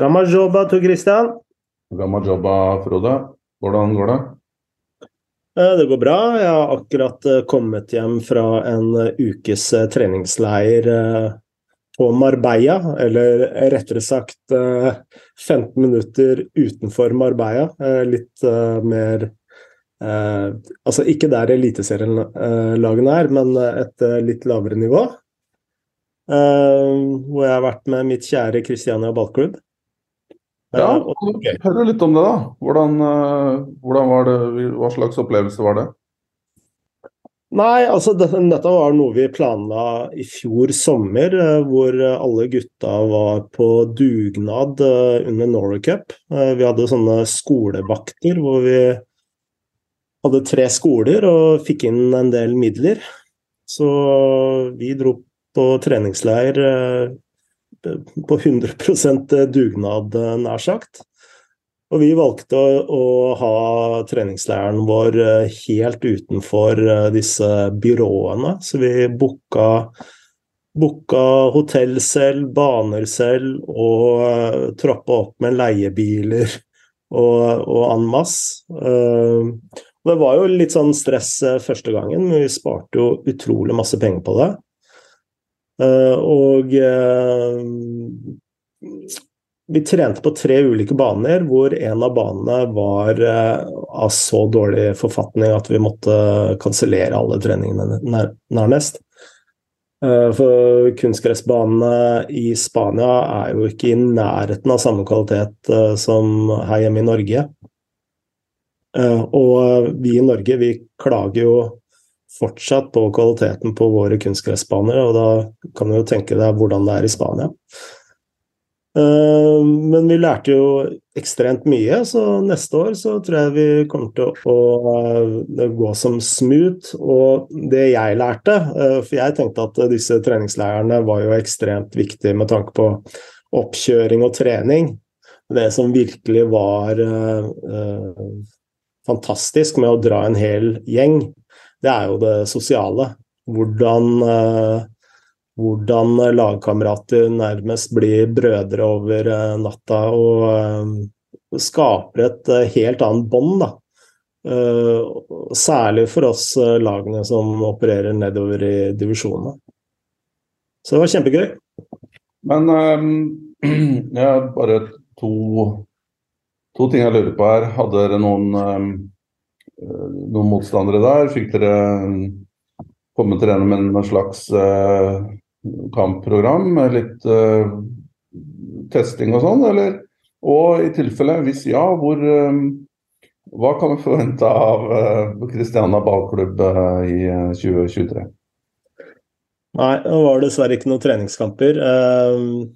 Gammal jobba, Tor Christian. Gammal jobba, Frode. Hvordan går det? Eh, det går bra. Jeg har akkurat eh, kommet hjem fra en eh, ukes treningsleir på Marbella. Eller rettere sagt 15 minutter utenfor Marbella. Litt mer Altså ikke der eliteserielagene er, men et litt lavere nivå. Hvor jeg har vært med mitt kjære Christiania ballklubb. Ja, okay. Hør litt om det, da. Hvordan, eh, hvordan, var det, Hva slags opplevelse var det? Nei, altså dette, dette var noe vi planla i fjor sommer, eh, hvor alle gutta var på dugnad eh, under Norway Cup. Vi hadde sånne skolevakter hvor vi hadde tre skoler og fikk inn en del midler. Så vi dro på treningsleir på 100 dugnad, nær sagt. Og vi valgte å, å, ha treningsleiren vår eh, helt utenfor eh, disse byråene. Så vi booka, booka hotell selv, baner selv, og uh, troppa opp med leiebiler og, og en masse. Uh, det var jo litt sånn stress første gangen, men vi sparte jo utrolig masse penger på det. Eh, og eh, vi trente på tre ulike baner, hvor en av banene var eh, av så dårlig forfatning at vi måtte kansellere alle treningene nærmest. For kunstgressbanene i Spania er jo ikke i nærheten av samme kvalitet som her hjemme i Norge. Og vi i Norge, vi klager jo fortsatt på kvaliteten på våre kunstgressbaner, og da kan du jo tenke deg hvordan det er i Spania. Eh, men vi lærte jo ekstremt mye, så neste år så tror jeg vi kommer til å eh, gå som smooth. Og det jeg lærte, eh, for jeg tenkte at disse treningsleirene var jo ekstremt viktige med tanke på oppkjøring og trening. Det som virkelig var fantastisk med å dra en hel gjeng, det er jo det sosiale. Hvordan, eh, hvordan lagkamerater nærmest blir brødre over eh, natta og eh, skaper et helt annet bånd, da. Særlig for oss lagene som opererer nedover i divisjonene. Så det var kjempegøy. Men um, jeg har bare to, to ting jeg lurer på her. Hadde dere noen um, noen motstandere der? Fikk dere kommet komme til gjennom en slags uh, kampprogram med litt uh, testing og sånn, eller? Og i tilfelle, hvis ja, hvor um, hva kan vi forvente av Kristiania uh, ballklubb i 2023? Nei, det var dessverre ikke noen treningskamper. Uh,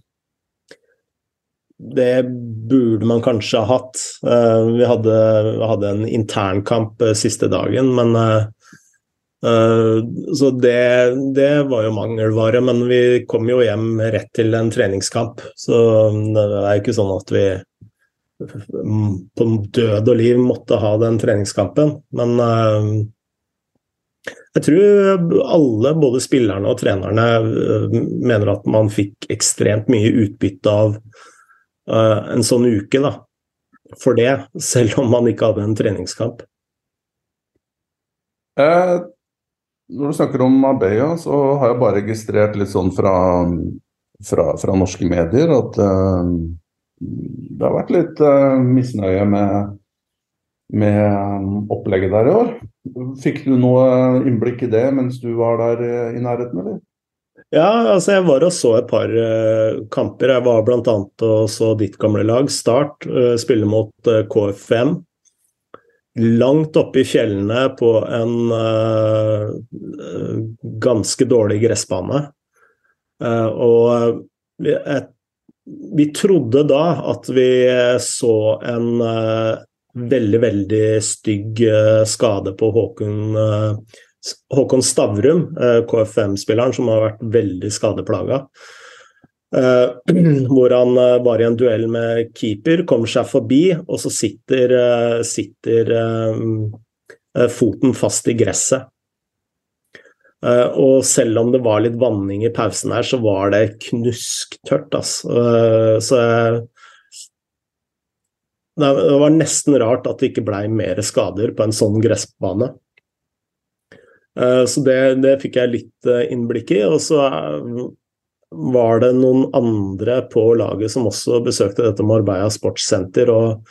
det burde man kanskje ha hatt. Uh, vi hadde, hadde en internkamp uh, siste dagen, men uh, Så det, det, var jo mangelvare. Men vi kom jo hjem rett til en treningskamp, så det er jo ikke sånn at vi på død og liv måtte ha den treningskampen. Men jeg tror alle, både spillerne og trenerne, mener at man fikk ekstremt mye utbytte av en sånn uke da, for det, selv om man ikke hadde en treningskamp. Eh, når du snakker om Abeya, så har jeg bare registrert litt sånn fra, fra, fra norske medier at eh, det har vært litt eh, misnøye med, med opplegget der i år. Fikk du noe innblikk i det mens du var der i nærheten, eller? Ja, altså jeg var og så et par uh, kamper. Jeg var bl.a. og så ditt gamle lag, Start, uh, spille mot uh, eh, KFM. Langt oppe i fjellene på en ganske dårlig gressbane. og vi, et, vi, trodde da at vi så en veldig, veldig stygg skade på Håkon Håkon Stavrum, eh, KFM-spilleren, som har vært veldig skadeplaga. Eh, hvor han eh, var i en duell med keeper, kommer seg forbi, og så sitter, sitter foten fast i gresset. Og selv om det var litt vanning i pausen her, så var det knusktørt. Altså. Så det var nesten rart at det ikke blei mer skader på en sånn gressbane. Så det, det, fikk jeg litt innblikk i. Og så var det noen andre på laget som også besøkte dette Marbella sportssenter, og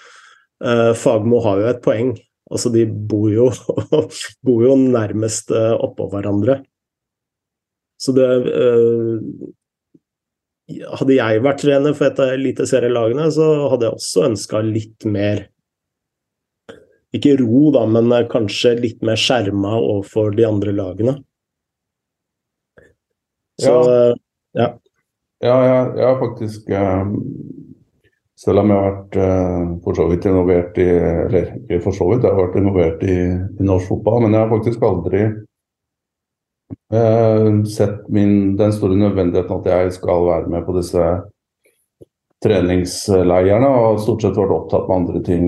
Fagmo har jo et poeng. Altså, de bor jo, bor jo nærmest oppå hverandre. Så det hadde jeg vært trener for et av eliteserielagene, så hadde jeg også ønska litt mer Ikke ro, da, men kanskje litt mer skjerma overfor de andre lagene. Så ja. Ja, jeg, jeg har faktisk um, Selv om jeg har vært uh, for så vidt involvert i Eller ikke for så vidt, jeg har vært involvert i, i norsk fotball, men jeg har faktisk aldri Uh, sett min, den store nødvendigheten at jeg skal være med på disse treningsleirene, og stort sett vært opptatt med andre ting,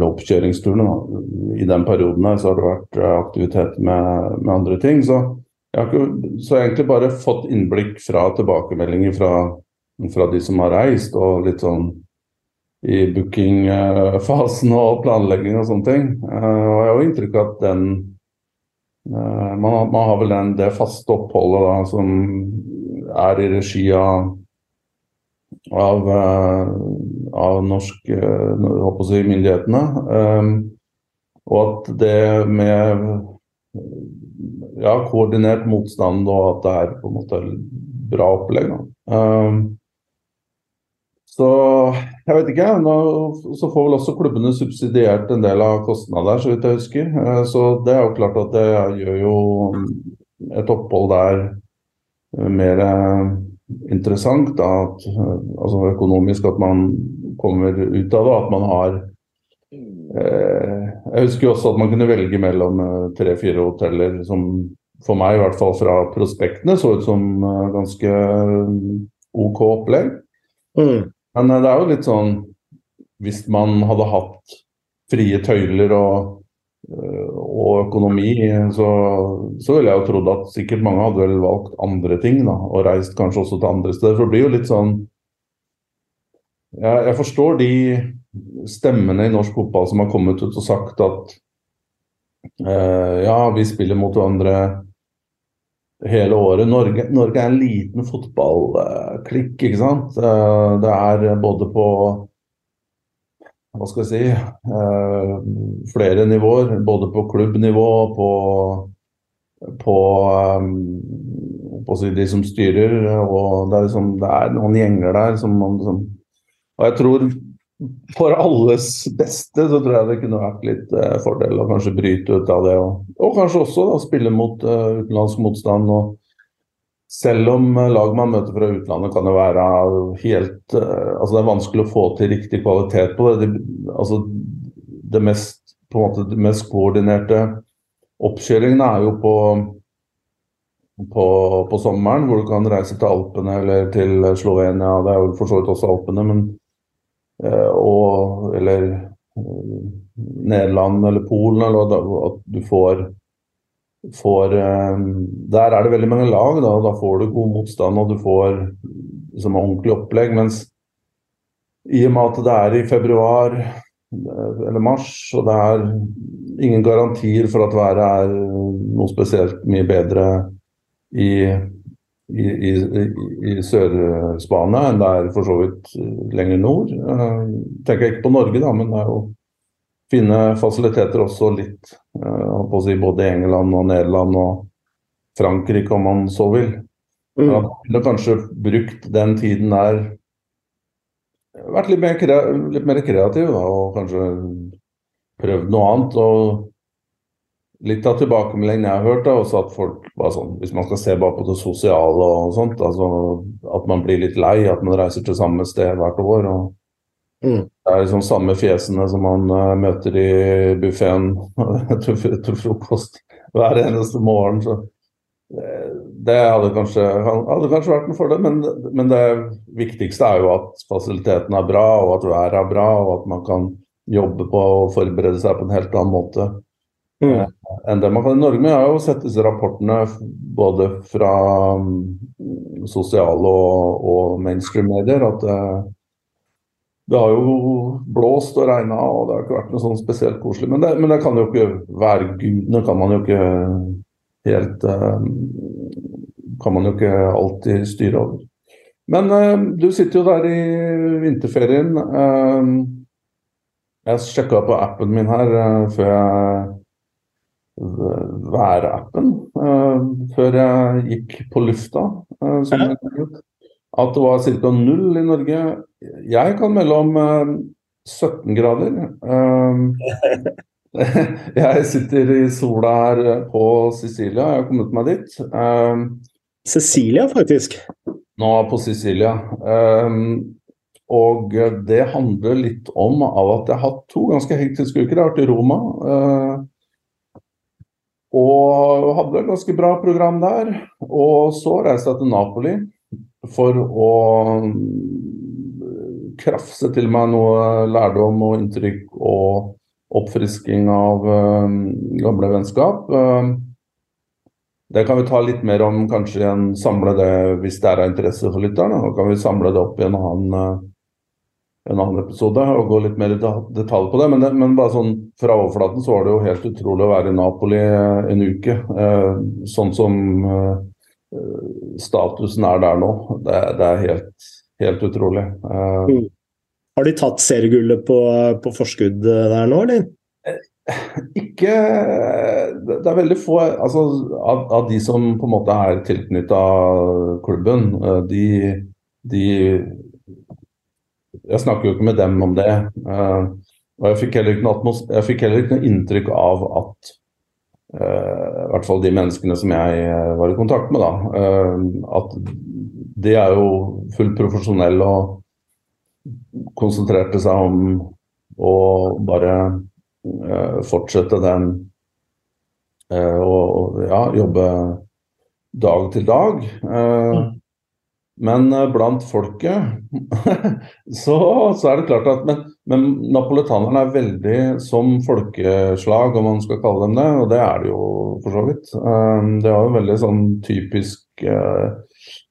Loppkjøringsturene. oppkjøringsturene. I den perioden her så har det vært uh, aktivitet med, med, andre ting. Så jeg har ikke, så egentlig bare fått innblikk fra tilbakemeldinger fra, fra de som har reist, og litt sånn i bookingfasen og planlegging og sånne ting. og jeg har jo inntrykk av at den Eh, man har, man har, vel den, det faste oppholdet da, som er i regi av, av, eh, av norsk eh, si, myndighetene. Og at det med ja, koordinert motstand og at det er på en måte bra opplegg. Da. Så jeg vet ikke. Nå, så får vel også klubbene subsidiert en del av kostnader, så vidt jeg husker. Eh, så det er jo klart at det gjør jo et opphold der eh, mer eh, interessant. Da, at, altså økonomisk at man kommer ut av det. At man har eh, Jeg husker jo også at man kunne velge mellom tre-fire hoteller som for meg, i hvert fall fra prospektene, så ut som ganske OK opplegg. Mm. Men eh, det er jo litt sånn Hvis man hadde hatt frie tøyler og, eh, og økonomi, så, så ville jeg jo trodd at sikkert mange hadde vel valgt andre ting, da, og reist kanskje også til andre steder. For det blir jo litt sånn Jeg, jeg forstår de stemmene i norsk fotball som har kommet ut og sagt at eh, ja, vi spiller mot hverandre hele året. Norge, Norge er en liten fotballklikk, ikke sant. Eh, det er både på hva skal jeg si eh, flere nivåer. Både på klubbnivå, på, på, eh, de som styrer. og Det er, liksom, det er noen gjenger der som man liksom Og jeg tror for alles beste så tror jeg det kunne vært litt eh, fordel å kanskje bryte ut av det. Og, og kanskje også da, spille mot uh, utenlandsk motstand. og selv om eh, lag man møter fra utlandet kan det være helt uh, altså Det er vanskelig å få til riktig kvalitet på det. det altså det mest, på en måte, det mest koordinerte oppkjøringene er jo på på, på, sommeren, hvor du kan reise til Alpene eller til Slovenia. Det er jo for så vidt også Alpene, men Eh, og, eller eh, Nederland eller Polen, eller at du får, får eh, Der er det veldig mange lag, da, og da får du god motstand og du får liksom, ordentlig opplegg. Mens i og med at det er i februar eller mars, og det er ingen garantier for at været er noe spesielt mye bedre i i, i, i Sør-Spania enn det er for så vidt lenger nord. Jeg tenker ikke på Norge, da, men det er jo fine fasiliteter også litt uh, si både i England og Nederland og Frankrike, om man så vil. Mm. Da ville kanskje brukt den tiden der Vært litt mer, litt mer kreativ da, og kanskje prøvd noe annet. og litt av tilbakemeldingene jeg har hørt, er også at folk bare sånn, Hvis man skal se bare på det sosiale og sånt, altså at man blir litt lei, at man reiser til samme sted hvert år. og mm. Det er liksom samme fjesene som man uh, møter i buffeen til, til, frokost hver eneste morgen. så det, hadde, kanskje, hadde kanskje, vært en fordel, men, men det viktigste er jo at fasilitetene er bra, og at været er bra, og at man kan jobbe på å forberede seg på en helt annen måte. Mm. Eh, enn det man kan i Norge. Men jeg har jo sett disse rapportene både fra um, sosiale og, og mainstream-medier at uh, det har jo blåst og regna, og det har ikke vært noe sånn spesielt koselig. Men det, men det kan jo ikke være gudene, kan man jo ikke helt uh, Kan man jo ikke alltid styre over. Men uh, du sitter jo der i vinterferien. Uh, jeg sjekka på appen min her før jeg Værappen før jeg gikk på lufta. som ja at det var ca. null i Norge. Jeg kan melde om 17 grader. jeg sitter i sola her på Sicilia, jeg har kommet meg dit. Sicilia, faktisk? Nå på Sicilia. Og det handler litt om av at jeg har hatt to ganske hektiske uker. Jeg har vært i Roma. Og hadde et ganske bra program der. Og så reiste jeg til Napoli for å mm, krafse til meg noe lærdom og inntrykk og oppfrisking av uh, gamle vennskap. Uh, det kan vi ta litt mer om kanskje en samle det hvis det er av interesse for lytterne. Da kan vi samle det opp i en annen, en annen episode og gå litt mer i detalj på det. Men, det. men, bare sånn fra overflaten så var det jo helt utrolig å være i Napoli en uke. Sånn som statusen er der nå. Det, det er helt, helt utrolig. Uh, Har de tatt seriegullet på, på, forskudd der nå, eller? Ikke Det er veldig få altså, av, av, de som på en måte er tilknytta klubben. Eh, de, de, Jeg snakker jo ikke med dem om det. Og jeg fikk heller ikke noe, jeg fikk heller ikke noe inntrykk av at Eh, i hvert fall de menneskene som jeg eh, var i kontakt med, da, eh, at de er jo fullt profesjonelle og konsentrerte seg om å bare fortsette den og ja, jobbe dag til dag. Mm. Men eh, blant folket så, så, er det klart at Men, men napolitanerne er veldig som folkeslag, om man skal kalle dem det. Og det er det jo for så vidt. Um, det er jo veldig sånn typisk uh,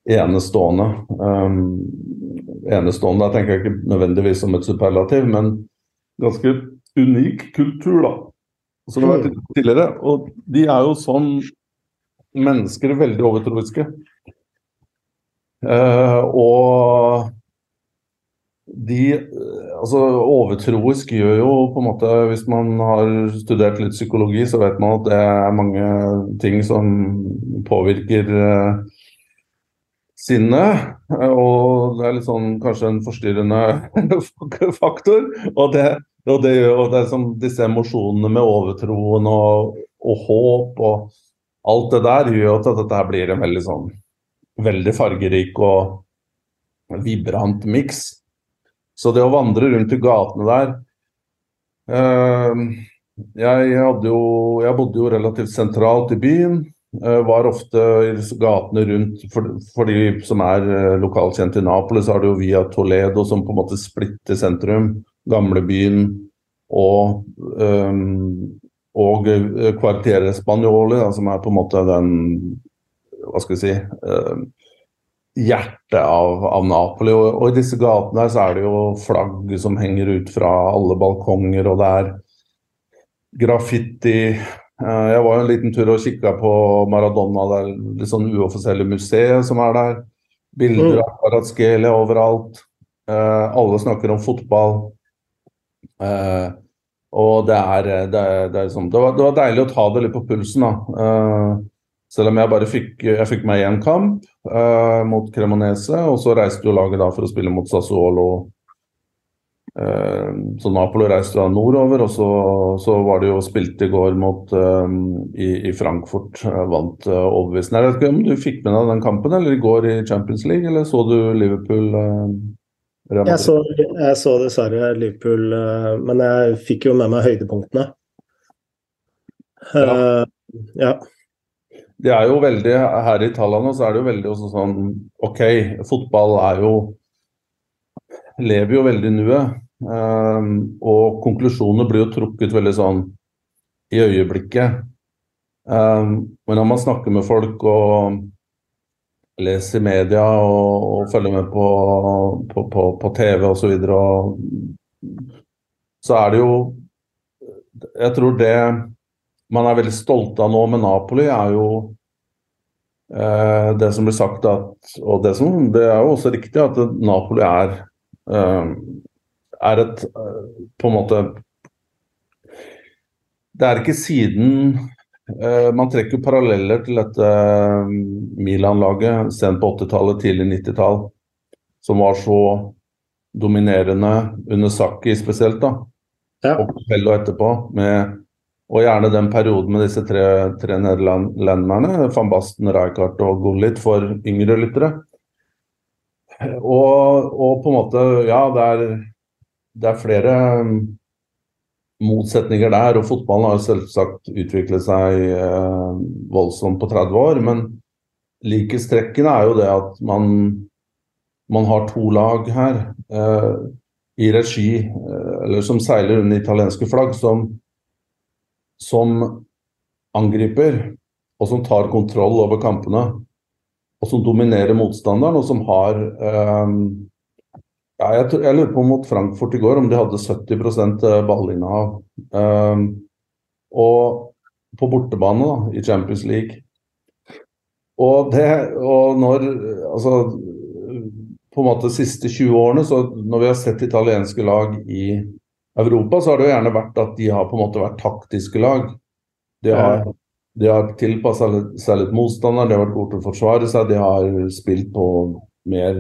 enestående. Um, enestående, jeg tenker ikke nødvendigvis som et superlativ, men ganske unik kultur, da. Som det har vært tidligere. Og de er jo sånn mennesker veldig overtroiske. Uh, og de altså Overtroisk gjør jo på en måte Hvis man har studert litt psykologi, så vet man at det er mange ting som påvirker uh, sinnet. Og det er litt sånn kanskje en forstyrrende faktor. Og det, og det og det er som disse emosjonene med overtroen og, og håp og alt det der gjør at dette blir en veldig sånn veldig fargerik og vibrant miks. Så det å vandre rundt i gatene der eh, jeg, jo, jeg, bodde jo relativt sentralt i byen. Eh, var ofte i gatene rundt for, for, de som er eh, lokalkjent i Napoli, så har du jo via Toledo som på en måte splitter sentrum. Gamlebyen og, um, og Quartiere Spanjoli, da, som er på en måte den hva skal vi si uh, hjertet av, av Napoli. Og, og, i disse gatene her så er det jo flagg som henger ut fra alle balkonger, og det er graffiti. Uh, jeg var jo en liten tur og kikka på Maradona, det er litt sånn uoffisielle museet som er der. Bilder mm. av Paratskelia overalt. Uh, alle snakker om fotball. Uh, og det er, det, er, det, er sånn. det, var, det, var, deilig å ta det litt på pulsen. da. Selv om jeg bare fikk, jeg fikk meg én kamp eh, mot Cremonese, og så reiste jo laget da for å spille mot Sassuolo. Eh, så Napoli reiste da nordover, og så, så, var det jo spilt i går mot eh, i, i, Frankfurt. Uh, vant eh, overbevisende. Jeg vet ikke om du fikk med deg den kampen, eller i går i Champions League, eller så du Liverpool? jeg så, jeg så dessverre Liverpool, men jeg fikk jo med meg høydepunktene. Ja. ja det er jo veldig, Her i Italia så er det jo veldig også sånn OK, fotball er jo Lever jo veldig i nuet. Um, og konklusjoner blir jo trukket veldig sånn i øyeblikket. Um, men når man snakker med folk og leser i media og, og følger med på, på, på, på TV osv., så, videre, så er det jo Jeg tror det man er veldig stolt av nå med Napoli, er jo eh, det som blir sagt at Og det, som, det er jo også riktig at Napoli er eh, er et eh, på en måte Det er ikke siden eh, Man trekker paralleller til dette eh, Milan-laget sent på 80-tallet, tidlig 90-tall, som var så dominerende under Saki spesielt, da. Ja. Og etterpå, med og gjerne den perioden med disse tre, tre nederlenderne, van Basten, Rijkaard og Gullit, for yngre lyttere. Og, og, på en måte, ja, det er, det er flere um, motsetninger der. Og fotballen har selvsagt utviklet seg eh, voldsomt på 30 år. Men likhetstrekkene er jo det at man, man har to lag her eh, i regi, eh, eller som seiler under italienske flagg, som som angriper, og som tar kontroll over kampene. Og som dominerer motstanderen, og som har eh, jeg, jeg, lurer på mot Frankfurt i går om de hadde 70 eh, ballinnehav. Eh, og på bortebane da, i Champions League. Og det Og når Altså på en måte de siste 20 årene, så når vi har sett italienske lag i Europa så har det jo gjerne vært at de har på en måte vært taktiske lag. De har, de har tilpassa seg litt motstander, de har vært gode til å forsvare seg, de har spilt på mer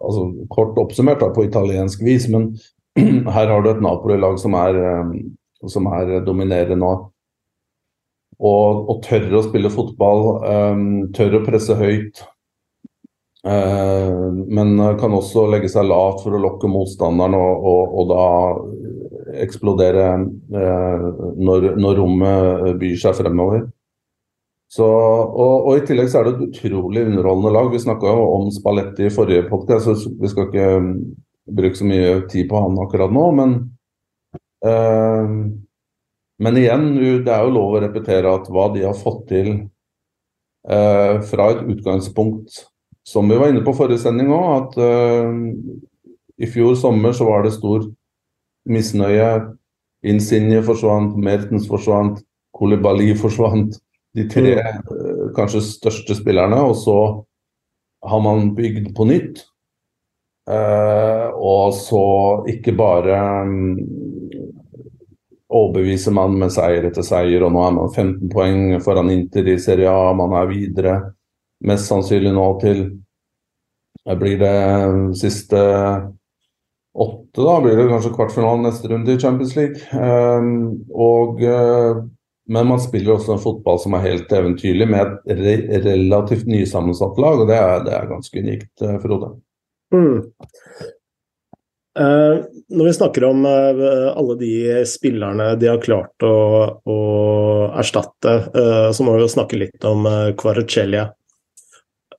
altså Kort oppsummert da, på italiensk vis, men her har du et Napoli-lag som, eh, som, er dominerende nå. Og, og tør å spille fotball, um, tør å presse høyt. Eh, men kan også legge seg lavt for å lokke motstanderen og, og, og da eksplodere eh, når, når, rommet byr seg fremover. Så, og, og, I tillegg så er det et utrolig underholdende lag. Vi snakka om Spalletti i forrige podkast, så vi skal ikke mm, bruke så mye tid på han akkurat nå. Men, eh, men igjen, det er jo lov å repetere at hva de har fått til eh, fra et utgangspunkt som vi var inne på forrige sending òg, at uh, i fjor sommer så var det stor misnøye. Insigne forsvant, Mertens forsvant, Kolibali forsvant. De tre uh, kanskje største spillerne. Og så har man bygd på nytt. Uh, og så ikke bare um, overbeviser man med seier etter seier, og nå er man 15 poeng foran Inter i Serie A. Man er videre mest sannsynlig nå til blir det siste åtte, da blir det kanskje kvartfinalen neste runde i Champions League. Um, og, uh, men man spiller også en fotball som er helt eventyrlig, med et re relativt nysammensatt lag, og det er, det er ganske unikt, uh, Frode. Mm. Uh, når vi snakker om alle de spillerne de har klart å, å erstatte, så må vi jo snakke litt om uh, Kvarecellia.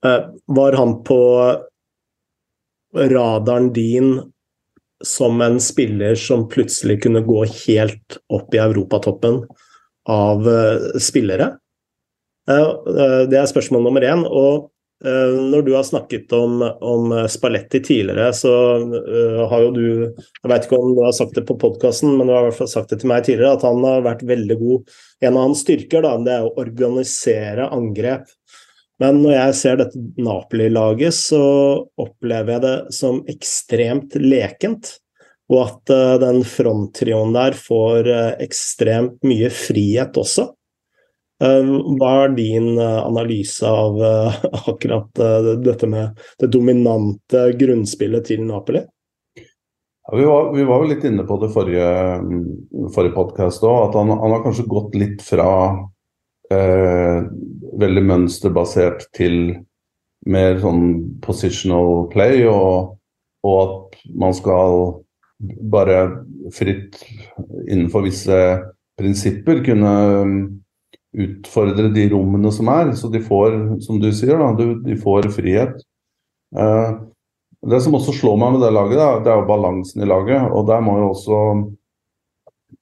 Eh, var han på radaren din som en spiller som plutselig kunne gå helt opp i europatoppen av eh, spillere? Eh, det er spørsmål nummer én. Og når du har snakket om, om Spalletti tidligere, så har jo du Jeg vet ikke om du har sagt det på podkasten, men du har i hvert fall sagt det til meg tidligere, at han har vært veldig god. En av hans styrker da, det er å organisere angrep men når jeg ser dette Napoli-laget, så opplever jeg det som ekstremt lekent. Og at uh, den fronttrioen der får uh, ekstremt mye frihet også. Uh, hva er din analyse av akkurat dette med det dominante grunnspillet til Napoli? Ja, vi, var, vi var vel litt inne på det forrige, forrige podkast òg, at han, han, har kanskje gått litt fra eh, veldig mønsterbasert til mer sånn positional play, og, og, at man skal bare fritt innenfor visse prinsipper kunne um, utfordre de rommene som er. Så de får, som du sier, da, de får frihet. Eh, det som også slår meg med det laget, da, det er jo balansen i laget. Og der må jo også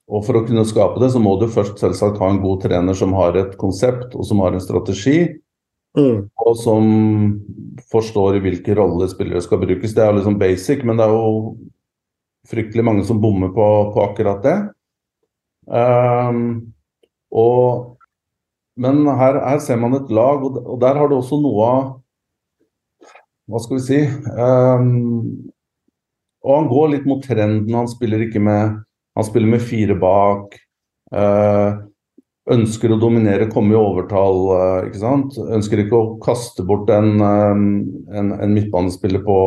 og For å kunne skape det, så må du først selvsagt ha en god trener som har et konsept og som har en strategi. Mm. og som forstår i hvilke roller spillere skal brukes. Det er jo liksom basic, men det er jo fryktelig mange som bommer på, på akkurat det. Um, og, men her, her, ser man et lag, og, og, der har du også noe av Hva skal vi si um, Og han går litt mot trenden. Han spiller ikke med Han spiller med fire bak. Uh, ønsker å dominere, komme i overtall. Eh, ikke sant? Ønsker ikke å kaste bort en, eh, en, en midtbanespiller på,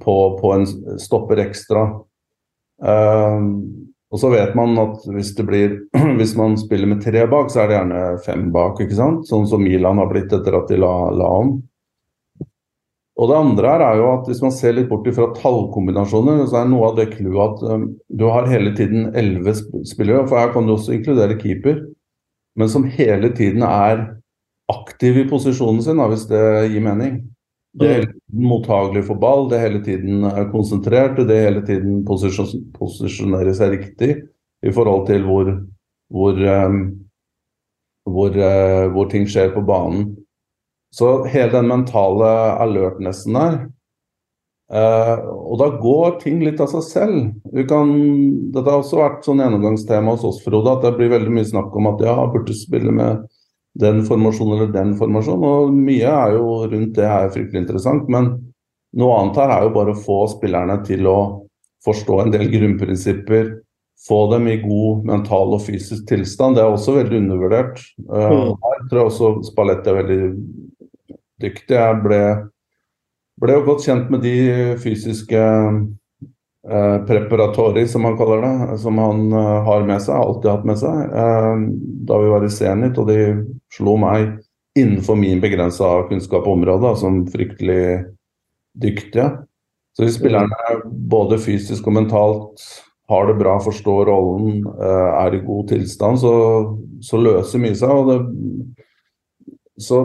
på, på, en stopper ekstra. Og så vet man at hvis, blir, hvis man spiller med tre bak, så er det gjerne fem bak. ikke sant? Sånn som Milan har blitt etter at de la, la om. Og det andre her er jo at Hvis man ser litt bort fra tallkombinasjoner, så er noe av det clouet at um, du har hele tiden elleve spillere, for her kan du også inkludere keeper, men som hele tiden er aktiv i posisjonen sin, da, hvis det gir mening. Det er hele tiden mottagelig for ball, det er hele tiden er konsentrert, det er hele tiden posisjon, posisjonerer seg riktig i forhold til hvor, hvor, um, hvor, uh, hvor ting skjer på banen. Så hele den mentale alertnessen der eh, Og da går ting litt av seg selv. Kan, dette har også vært sånn gjennomgangstema hos oss, Frode, at det blir veldig mye snakk om at ja, burde spille med den formasjonen eller den formasjonen. Og mye er jo rundt det her fryktelig interessant, men noe annet her er jo bare å få spillerne til å forstå en del grunnprinsipper. Få dem i god mental og fysisk tilstand. Det er også veldig undervurdert. Uh, her tror jeg også Spalletti er veldig dyktig. Jeg ble, ble jo godt kjent med de fysiske eh, preparatori, som han kaller det, som han eh, har med seg, alltid hatt med seg, eh, da vi var i Zenit. Og de slo meg innenfor min begrensa kunnskap på området som fryktelig dyktige. Så hvis spillerne både fysisk og mentalt har det bra, forstår rollen, eh, er i god tilstand, så, så løser mye seg. og det så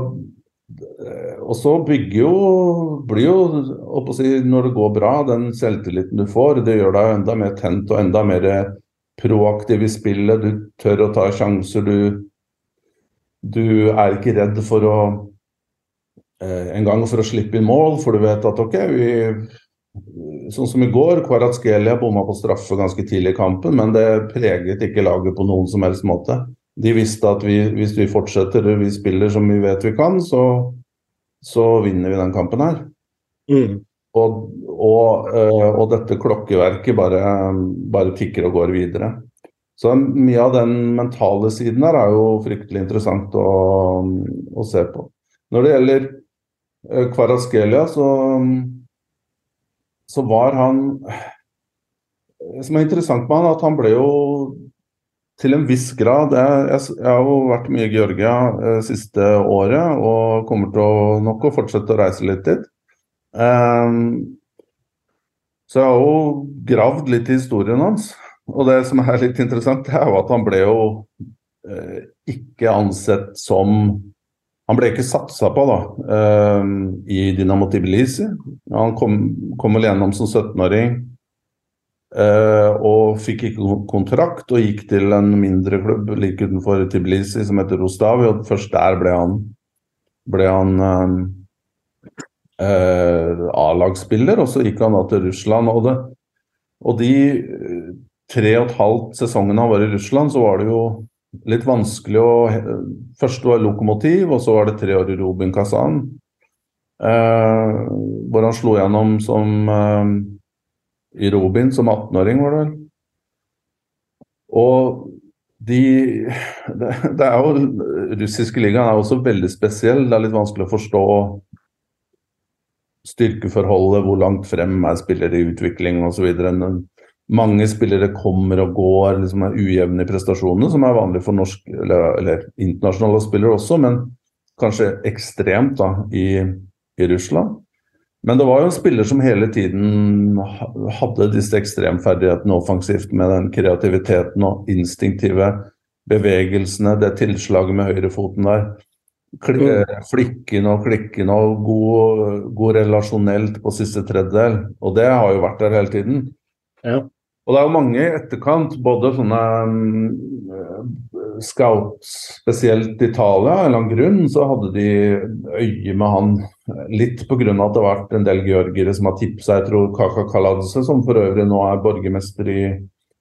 og så bygger jo blir jo si, Når det går bra, den selvtilliten du får, det gjør deg enda mer tent og enda mer proaktiv i spillet. Du tør å ta sjanser. Du, du er ikke redd for å eh, en gang for å slippe inn mål, for du vet at OK, vi Sånn som i går, Kvaratskhelia bomma på straffe ganske tidlig i kampen, men det preget ikke laget på noen som helst måte. De visste at vi, hvis vi fortsetter vi spiller som vi vet vi kan, så så vinner vi den kampen her. Mm. Og, og, eh, og, dette klokkeverket bare, bare, tikker og går videre. Så mye av den mentale siden her er jo fryktelig interessant å, å se på. Når det gjelder eh, Kvaraskelia, så, så var han Det som er interessant med han, at han ble jo til en viss grad. Jeg, jeg, jeg, har jo vært mye i Georgia eh, siste året og kommer til å nok å fortsette å reise litt dit. Um, så jeg har jo gravd litt i historien hans. Og det som er litt interessant, er jo at han ble jo eh, ikke ansett som Han ble ikke satsa på da, eh, i Dynamo Tbilisi. Han kom, kom vel gjennom som 17-åring Uh, og fikk ikke kontrakt og gikk til en mindre klubb like utenfor Tiblisi som heter Rostavi. Og først der ble han, ble han uh, uh, A-lagsspiller, og så gikk han da til Russland. Og, det, og de tre og et halvt sesongene han var i Russland, så var det jo litt vanskelig å Først var Lokomotiv, og så var det tre år i Robin Kazan. hvor han slo gjennom som i Robin som 18-åring, var det vel. Og de det, det, er jo Russiske ligaen er også veldig spesiell. Det er litt vanskelig å forstå styrkeforholdet, hvor langt frem er spillere i utvikling osv. Mange spillere kommer og går, liksom er ujevne i prestasjonene, som er vanlig for norsk eller, eller internasjonale spillere også, men kanskje ekstremt da, i, i Russland. Men det var jo en spiller som hele tiden hadde disse ekstremferdighetene offensivt, med den kreativiteten og instinktive bevegelsene, det tilslaget med høyrefoten der. Flikkende Flikken og klikken og god, god, relasjonelt på siste tredjedel. Og det har jo vært der hele tiden. Ja. Og det er jo mange i etterkant, både sånne scouts, spesielt Italia, av en eller annen grunn, så hadde de øye med han. Litt pga. at det har vært en del georgere som har tipsa. Jeg tror Kaka Kaladze, som for øvrig nå er borgermester i,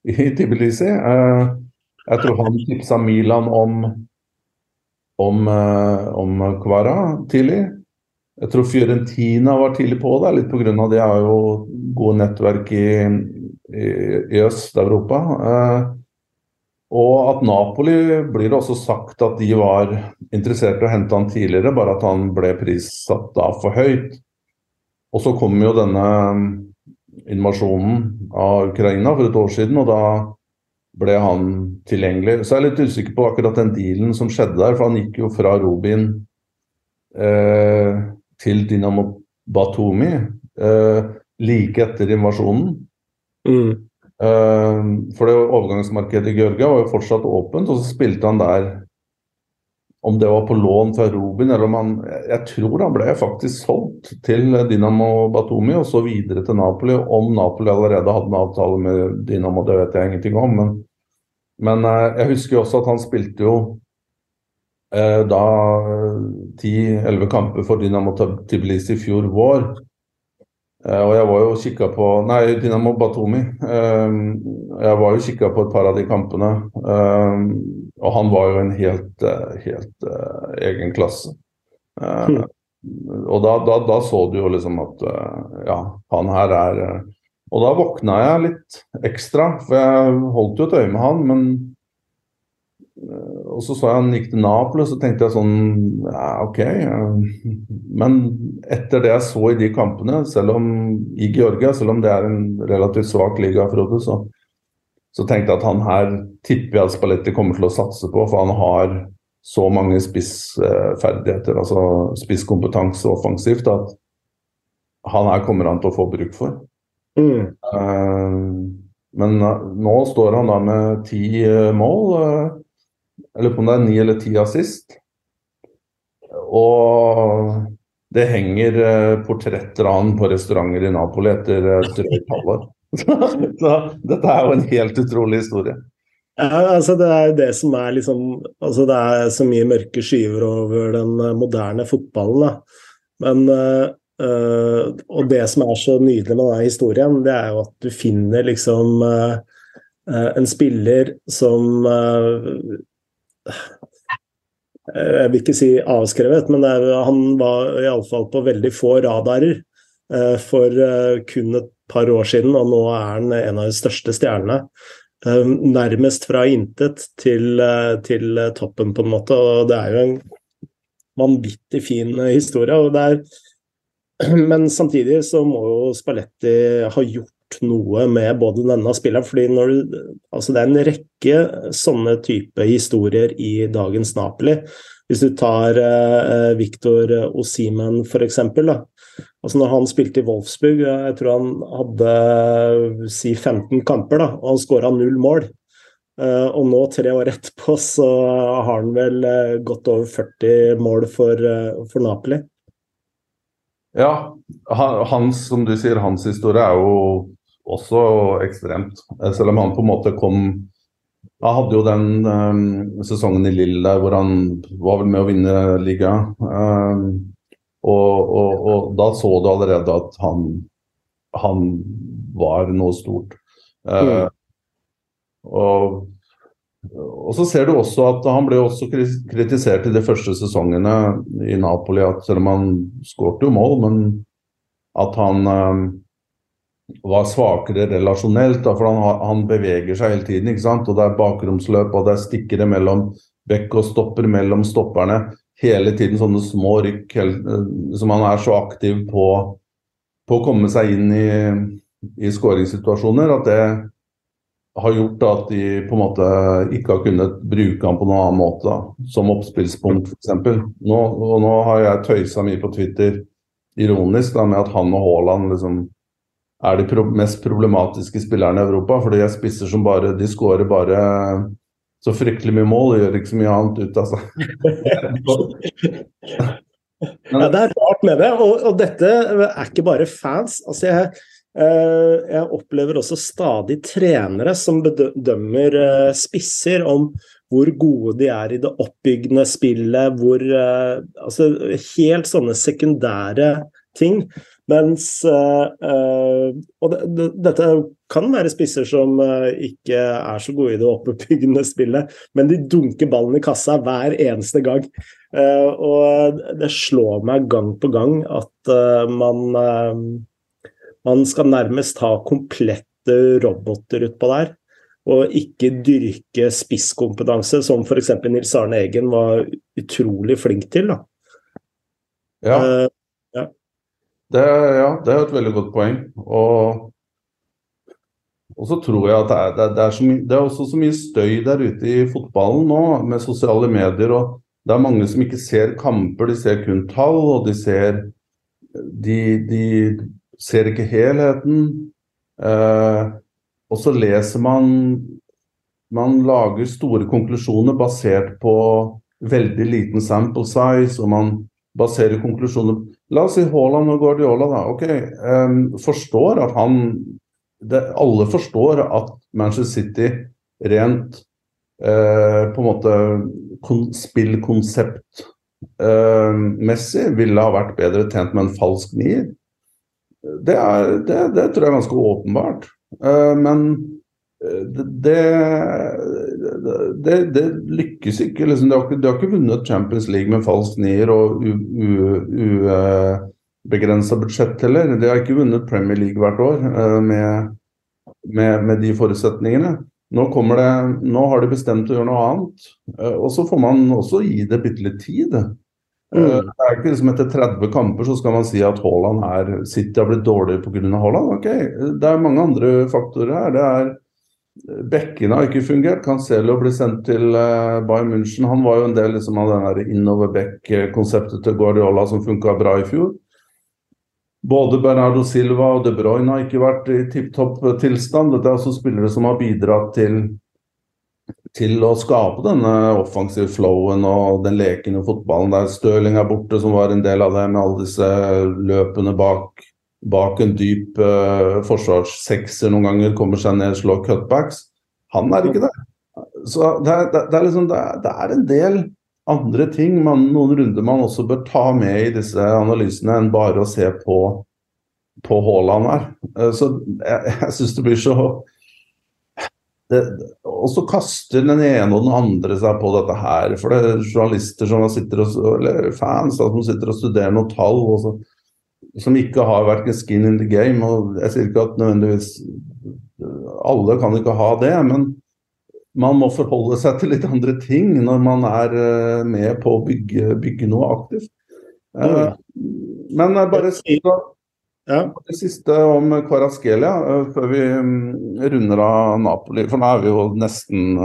i Tbilisi. Eh, jeg tror han tipsa Milan om, om, eh, om Kvara tidlig. Jeg tror Fiorentina var tidlig på det, litt pga. de har jo gode nettverk i, i, i Øst-Europa. Og at Napoli blir det også sagt at de var interessert i å hente han tidligere, bare at han ble prissatt da for høyt. Og så kom jo denne invasjonen av Ukraina for et år siden, og da ble han tilgjengelig. Så jeg er litt usikker på akkurat den dealen som skjedde der, for han gikk jo fra Robin eh, til Dinamo Batumi eh, like etter invasjonen. Mm. Ehm, for det overgangsmarkedet i Georgia var jo fortsatt åpent, og så spilte han der om det var på lån fra Robin eller om han Jeg tror han ble faktisk solgt til Dinamo Batumi og så videre til Napoli. Om Napoli allerede hadde en avtale med Dinamo, det vet jeg ingenting om. Men, men eh, jeg husker også at han spilte jo eh, da ti-elleve kamper for Dynamo Tbilisi i fjor vår. Eh, og jeg var jo kikka på Nei, Dynamo Batomi. Eh, jeg var jo kikka på et par av de kampene. Eh, og han var jo en helt, helt egen klasse. Mm. Og da, da, da, så du jo liksom at ja, han her er Og da våkna jeg litt ekstra, for jeg holdt jo et øye med han, men og så så jeg han gikk til Napoli, så tenkte jeg sånn ja, OK. Men etter det jeg så i de kampene, selv om i Georgia, selv om det er en relativt svak liga, Frode, så, så tenkte jeg at han her tipper jeg at Spalletti kommer til å satse på, for han har så mange spissferdigheter, altså spisskompetanse offensivt, at han her kommer han til å få bruk for. Mm. Uh, men nå står han da med ti mål. Jeg lurer på om det er ni eller ti assist. Og det henger eh, portretter av han på restauranter i Napoli etter eh, drøyt halvår. Så dette er jo en helt utrolig historie. Ja, altså Det er det som er liksom altså Det er så mye mørke skyver over den eh, moderne fotballen. da. Men øh, Og det som er så nydelig med denne historien, det er jo at du finner liksom øh, en spiller som øh, jeg vil ikke si avskrevet, men er, han var iallfall på veldig få radarer eh, for eh, kun et par år siden, og nå er han en av de største stjernene. Nærmest fra intet til, til toppen, på en måte. Og det er jo en vanvittig fin historie. og det er men samtidig så må jo Spalletti ha gjort noe med både denne spilleren. fordi når du, altså Det er en rekke sånne type historier i dagens Napoli. Hvis du tar eh, Viktor Osimen f.eks. Altså når han spilte i Wolfsburg, jeg tror han hadde si 15 kamper, da, og han skåra null mål. Uh, og nå, tre år etterpå, så har han vel uh, gått over 40 mål for, uh, for Napoli. Ja, hans, som du sier, hans historie er jo også ekstremt. Eh, selv om han på en måte kom Han hadde jo den um, sesongen i Lill der hvor han var vel med å vinne liga. Um, og, og, og, da så du allerede at han, han var noe stort. Uh, mm. og, og, så ser du også at han ble også kritisert i de første sesongene i Napoli, at selv om han skårte jo mål, men at han um, var svakere relasjonelt. Da, for han, han, beveger seg hele tiden. ikke sant? Og Det er bakromsløp og det er stikkere mellom bekk og stopper mellom stopperne. Hele tiden sånne små rykk som han er så aktiv på, på å komme seg inn i, i skåringssituasjoner at det har gjort at de på en måte ikke har kunnet bruke han på noen annen måte, da, som oppspillspunkt f.eks. Nå, og nå har jeg tøysa mye på Twitter ironisk da, med at han og Haaland liksom er de mest problematiske spillerne i Europa. For de er spisser som bare De skårer bare så fryktelig mye mål og gjør ikke så mye annet ut av seg. ja, det er rart med det. Og, og, dette er ikke bare fans. Altså, jeg, jeg opplever også stadig trenere som bedømmer spisser om hvor gode de er i det oppbyggende spillet, hvor Altså helt sånne sekundære ting. Mens uh, Og det, det, dette kan være spisser som uh, ikke er så gode i det oppbyggende spillet, men de dunker ballen i kassa hver eneste gang. Og det slår meg gang på gang at man Man skal nærmest ha komplette roboter utpå der. Og ikke dyrke spisskompetanse, som f.eks. Nils Arne Eggen var utrolig flink til. da. Ja. Det, ja, det er et veldig godt poeng. Og, og så tror jeg at det er, det, er, det, det er, også så mye støy der ute i fotballen nå, med sosiale medier. og Det er mange som ikke ser kamper, de ser kun tall. Og de ser De, de ser ikke helheten. Eh, og så leser man Man lager store konklusjoner basert på veldig liten sample size, og man baserer konklusjoner La oss si Haaland og Guardiola, da. Ok, um, forstår at han det, Alle forstår at Manchester City rent uh, på en måte kon, spillkonsept uh, ville ha vært bedre tjent med en falsk nier. Det, er, det, det tror jeg er ganske åpenbart. Uh, men det, det, det, lykkes ikke. Liksom. De, har ikke de har ikke vunnet Champions League med falsk nier og ubegrensa budsjett heller. De har ikke vunnet Premier League hvert år uh, med, med, med, de forutsetningene. Nå, det, nå, har de bestemt å gjøre noe annet, uh, og så får man også gi det bitte litt tid. Mm. Det er ikke liksom Etter 30 kamper så skal man si at Haaland er City har blitt dårligere pga. Haaland. Ok, Det er mange andre faktorer her. Det er Bekkene har ikke fungert. Cancelo ble sendt til uh, Bayern München. Han var jo en del liksom, av den innover Beck-konseptet til Guardiola som funka bra i fjor. Både Bernardo Silva og De Bruyne har ikke vært i tipp topp tilstand. Dette er også spillere som har bidratt til, til å skape denne offensive flowen og den lekende fotballen der Støling er borte, som var en del av det, med alle disse løpene bak bak en dyp uh, forsvarssekser noen ganger, kommer seg ned, slår cutbacks. Han er ikke der. Så det er, det, er, liksom, det er, det er en del andre ting, man, noen runder man også bør ta med i disse analysene, enn bare å se på, på Haaland her. Uh, så jeg, jeg syns det blir så og så kaster den ene og den andre seg på dette her. For det er journalister som sitter og, eller fans som sitter og studerer noen tall. og så som ikke har verken skin in the game. og Jeg sier ikke at nødvendigvis alle kan ikke ha det, men man må forholde seg til litt andre ting når man er eh, med på å bygge, bygge noe aktivt. Mm. Men bare siste, ja. det siste om Kvaraskelia eh, før vi mm, runder av Napoli. For nå er vi jo nesten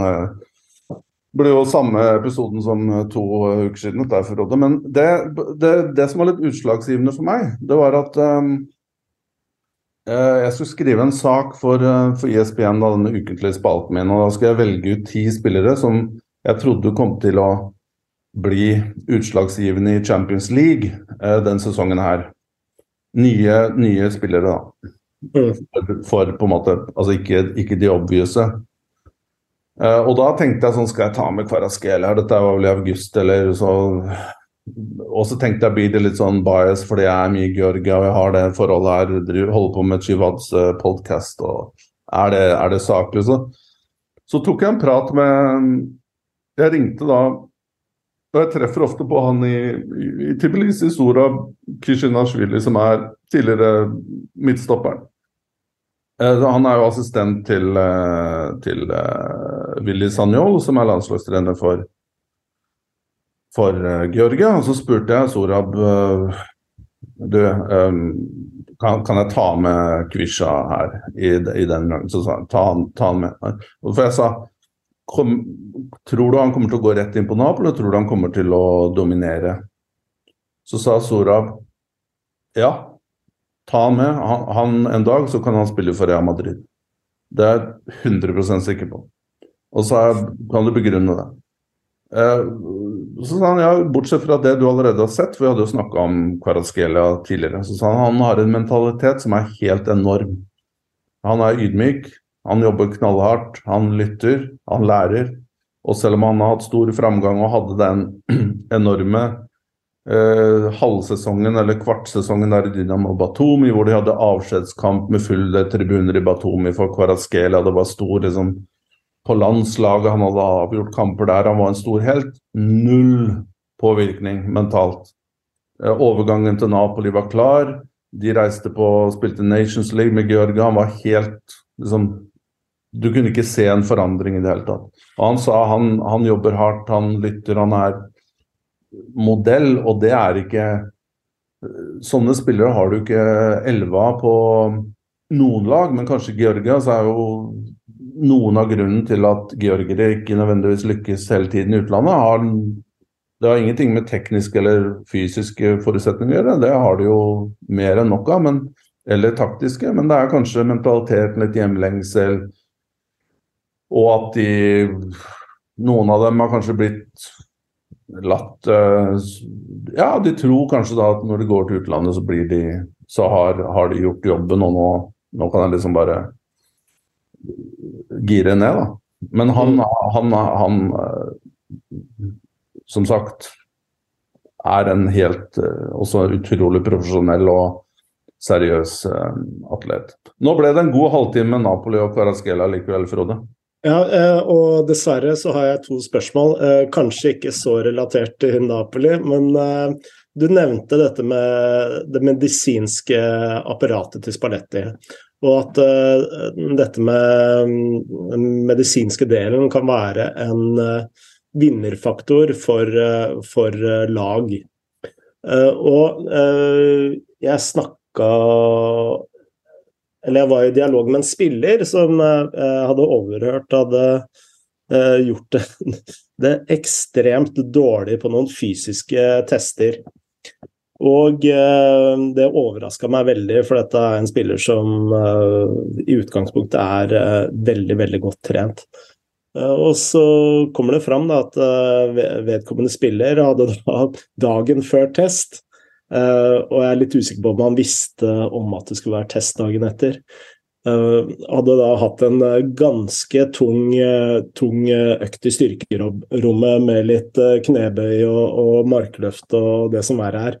ble jo samme episoden som eh, to uker siden. Dette, Men det, det, det, som var litt utslagsgivende for meg, det var at um, jeg skulle skrive en sak for, for ISBN, da, denne ukentlige spalten min. og Da skulle jeg velge ut ti spillere som jeg trodde kom til å bli utslagsgivende i Champions League uh, den sesongen her. Nye, nye spillere, da. Mm. For, for, på en måte Altså ikke, ikke de obvious. Uh, og da tenkte jeg sånn, skal jeg ta med Kvaraskelia? Dette var vel i august, eller så Og så tenkte jeg blir det litt sånn bias fordi jeg er mye Georgia og jeg har det forholdet her, holder på med Chivads eh, podkast, og er det, er det saklig? Så, så tok jeg en prat med Jeg ringte da og jeg treffer ofte på han i, i, i Tbilisi, Sora Kishinashvili, som er tidligere midtstopperen. Eh, han er jo assistent til, eh, til Willy Sanjol, som er landslagstrener for, for uh, Georgia. Og så spurte jeg Sorab uh, du, um, kan, kan, jeg ta med Kvisha her i, i den gangen? Så sa han ta han, ta han med. For jeg sa kom, tror du han kommer til å gå rett inn på Napoli, eller tror du han kommer til å dominere? Så sa Sorab ja, Ta han med. Han, han, en dag så kan han spille for Real Madrid. Det er jeg 100 sikker på. Og så kan du begrunne det. Eh, så sa han ja, bortsett fra det du allerede har sett, for vi hadde jo snakka om Kvaraskelia tidligere, så sa han han har en mentalitet som er helt enorm. Han er ydmyk, han jobber knallhardt, han lytter, han lærer. Og selv om han har hatt stor framgang og hadde den enorme eh, halvsesongen eller kvartsesongen der i Dynamo Batumi, hvor de hadde avskjedskamp med fulle tribuner i Batumi for Kvaraskelia, det var stor liksom, på landslaget, han hadde avgjort kamper der, han var en stor helt. Null påvirkning mentalt. Eh, overgangen til Napoli var klar. De reiste på spilte Nations League med Georgia. Han var helt liksom Du kunne ikke se en forandring i det hele tatt. Og han sa han, han jobber hardt, han lytter, han er modell, og det er ikke Sånne spillere har du ikke elleve av på noen lag, men kanskje Georgia så er jo noen av grunnen til at georgere ikke nødvendigvis lykkes hele tiden i utlandet, har, det har ingenting med tekniske eller fysiske forutsetninger å gjøre. Det har de jo mer enn nok av, men, eller taktiske. Men det er kanskje mentaliteten, litt hjemlengsel, og at de Noen av dem har kanskje blitt latt uh, Ja, de tror kanskje da at når de går til utlandet, så blir de Så har, har de gjort jobben, og nå, nå kan jeg liksom bare gire ned, da. Men han, mm. han, han, eh, Som sagt er en helt eh, også utrolig profesjonell og seriøs uh, atlet. Nå ble det en god halvtime med Napoli og Karaskela likevel, Frode. Ja, og dessverre så har jeg to spørsmål. Kanskje ikke så relatert til Napoli, men du nevnte dette med det medisinske apparatet til Spalletti. Og at uh, dette med den medisinske delen kan være en uh, vinnerfaktor for, uh, for lag. og jeg snakka Eller jeg var i dialog med en spiller som hadde overhørt hadde gjort det, det ekstremt dårlig på noen fysiske tester. Og uh, det overraska meg veldig, for dette er en spiller som uh, i utgangspunktet er uh, veldig, veldig godt trent. og så kommer det fram da, at vedkommende spiller hadde da dagen før test. og jeg er litt usikker på om han visste om at det skulle være test dagen etter. hadde da hatt en ganske tung, tung økt i styrkerommet med litt knebøy og, og markløft og det som er her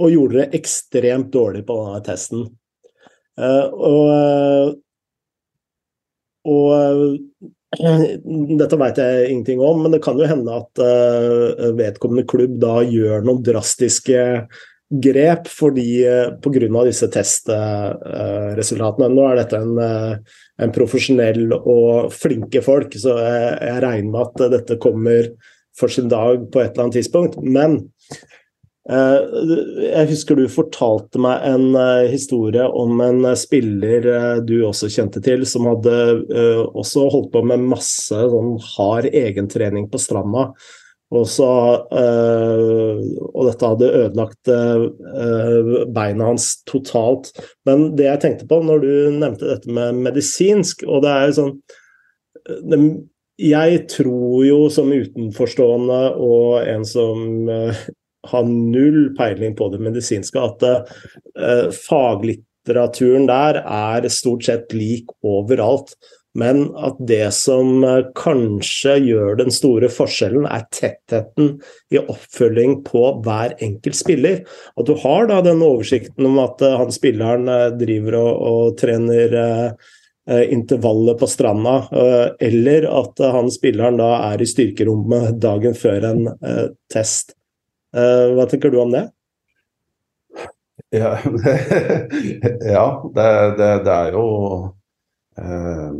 og gjorde det ekstremt dårlig på denne testen. Uh, og, og dette vet jeg ingenting om, men det kan jo hende at vedkommende klubb da gjør noen drastiske grep fordi uh, pga. disse testresultatene. Nå er dette en, en, profesjonell og flinke folk, så jeg, jeg regner med at dette kommer for sin dag på et eller annet tidspunkt. Men Eh, jeg husker du fortalte meg en eh, historie om en eh, spiller du også kjente til, som hadde også holdt på med masse sånn hard egentrening på stranda. Og, så, og dette hadde ødelagt beina hans totalt. Men det jeg tenkte på når du nevnte dette med medisinsk, og det er jo sånn jeg tror jo som utenforstående og en som har null peiling på det medisinske, at uh, faglitteraturen der er stort sett lik overalt. Men at det som uh, kanskje gjør den store forskjellen, er tettheten i oppfølging på hver enkelt spiller. At du har da den oversikten om at uh, han spilleren driver og, og trener intervallet på stranda, eller at han spilleren da er i styrkerommet dagen før en test. Uh, hva tenker du om det? Ja, ja det, det, det, er jo uh,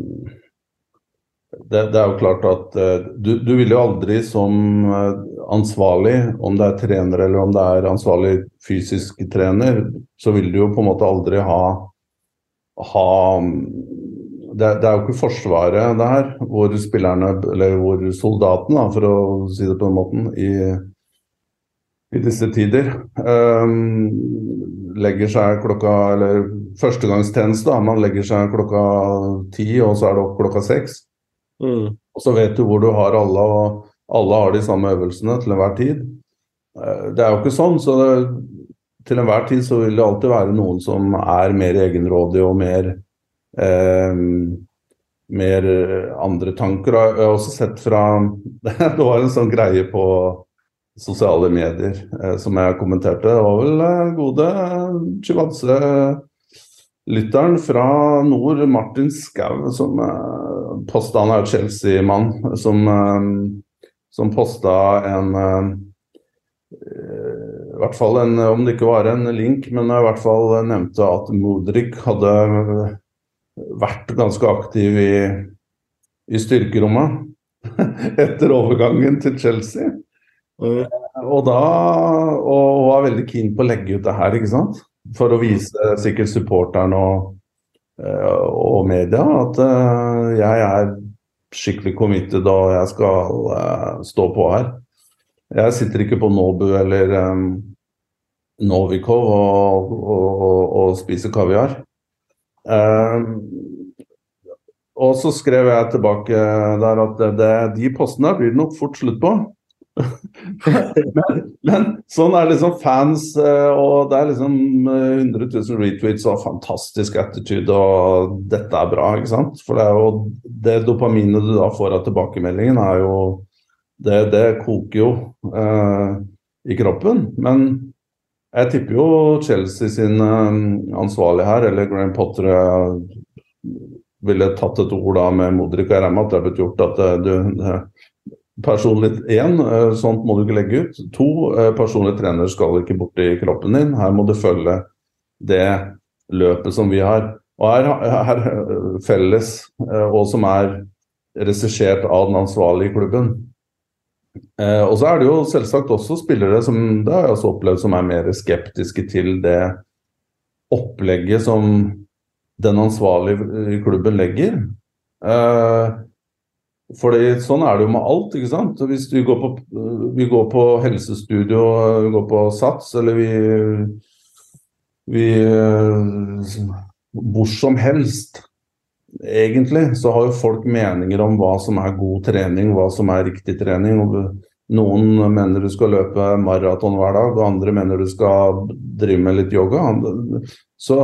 det, det, er jo klart at uh, du, du, vil jo aldri som ansvarlig, om det er trener eller om det er ansvarlig fysisk trener, så vil du jo på en måte aldri ha, ha det, det, er jo ikke Forsvaret det her, hvor spillerne, eller hvor soldatene, for å si det på den måten, i, i disse tider. Um, legger seg klokka Eller førstegangstjeneste, man legger seg klokka ti, og så er det opp klokka seks. Mm. Og så vet du hvor du har alle, og alle har de samme øvelsene til enhver tid. Uh, det er jo ikke sånn, så det, til enhver tid så vil det alltid være noen som er mer egenrådig og mer eh, mer andre tanker. Jeg har også sett fra Det var en sånn greie på sosiale medier eh, som jeg kommenterte. Det var vel eh, gode Chivadze lytteren fra nord, Martin Skau, som eh, posta Han er Chelsea-mann, som, eh, som posta en eh, i hvert fall en, Om det ikke var en link, men i hvert fall nevnte at Modric hadde vært ganske aktiv i, i styrkerommet etter overgangen til Chelsea. Mm. Og da og var veldig keen på å legge ut det her, ikke sant? For å vise sikkert supporteren og, eh, og media at uh, jeg er skikkelig committed og jeg skal uh, stå på her. Jeg sitter ikke på Nobu eller um, Novikov og, og, og, og spiser kaviar. Og så skrev jeg tilbake der at det, det, de postene blir det nok fort slutt på. men, men, sånn er liksom fans, eh, og det er liksom 100 eh, 000 retweets og fantastisk attitude, og dette er bra, ikke sant. For det er jo det dopaminet du da får av tilbakemeldingen, er jo Det, det koker jo eh, i kroppen. Men jeg tipper jo Chelsea sin ansvarlig ansvarlige her, eller Graham Potter ville tatt et ord da med Modric og Rema, at det har blitt gjort at du personlig én, eh, sånt må du ikke legge ut. To, eh, personlig trener skal ikke bort i kroppen din. Her må du følge det løpet som vi har. Og her, her eh, felles, og som er regissert av den ansvarlige klubben. Og så er det jo selvsagt også spillere som det har jeg også opplevd som er mer skeptiske til det opplegget som den ansvarlige klubben legger. Eh, fordi Sånn er det jo med alt. ikke sant? Hvis vi går på, vi går på helsestudio, vi går på SATS, eller vi, vi Hvor som helst, egentlig, så har jo folk meninger om hva som er god trening, hva som er riktig trening. Noen mener du skal løpe maraton hver dag, og andre mener du skal drive med litt yoga. Så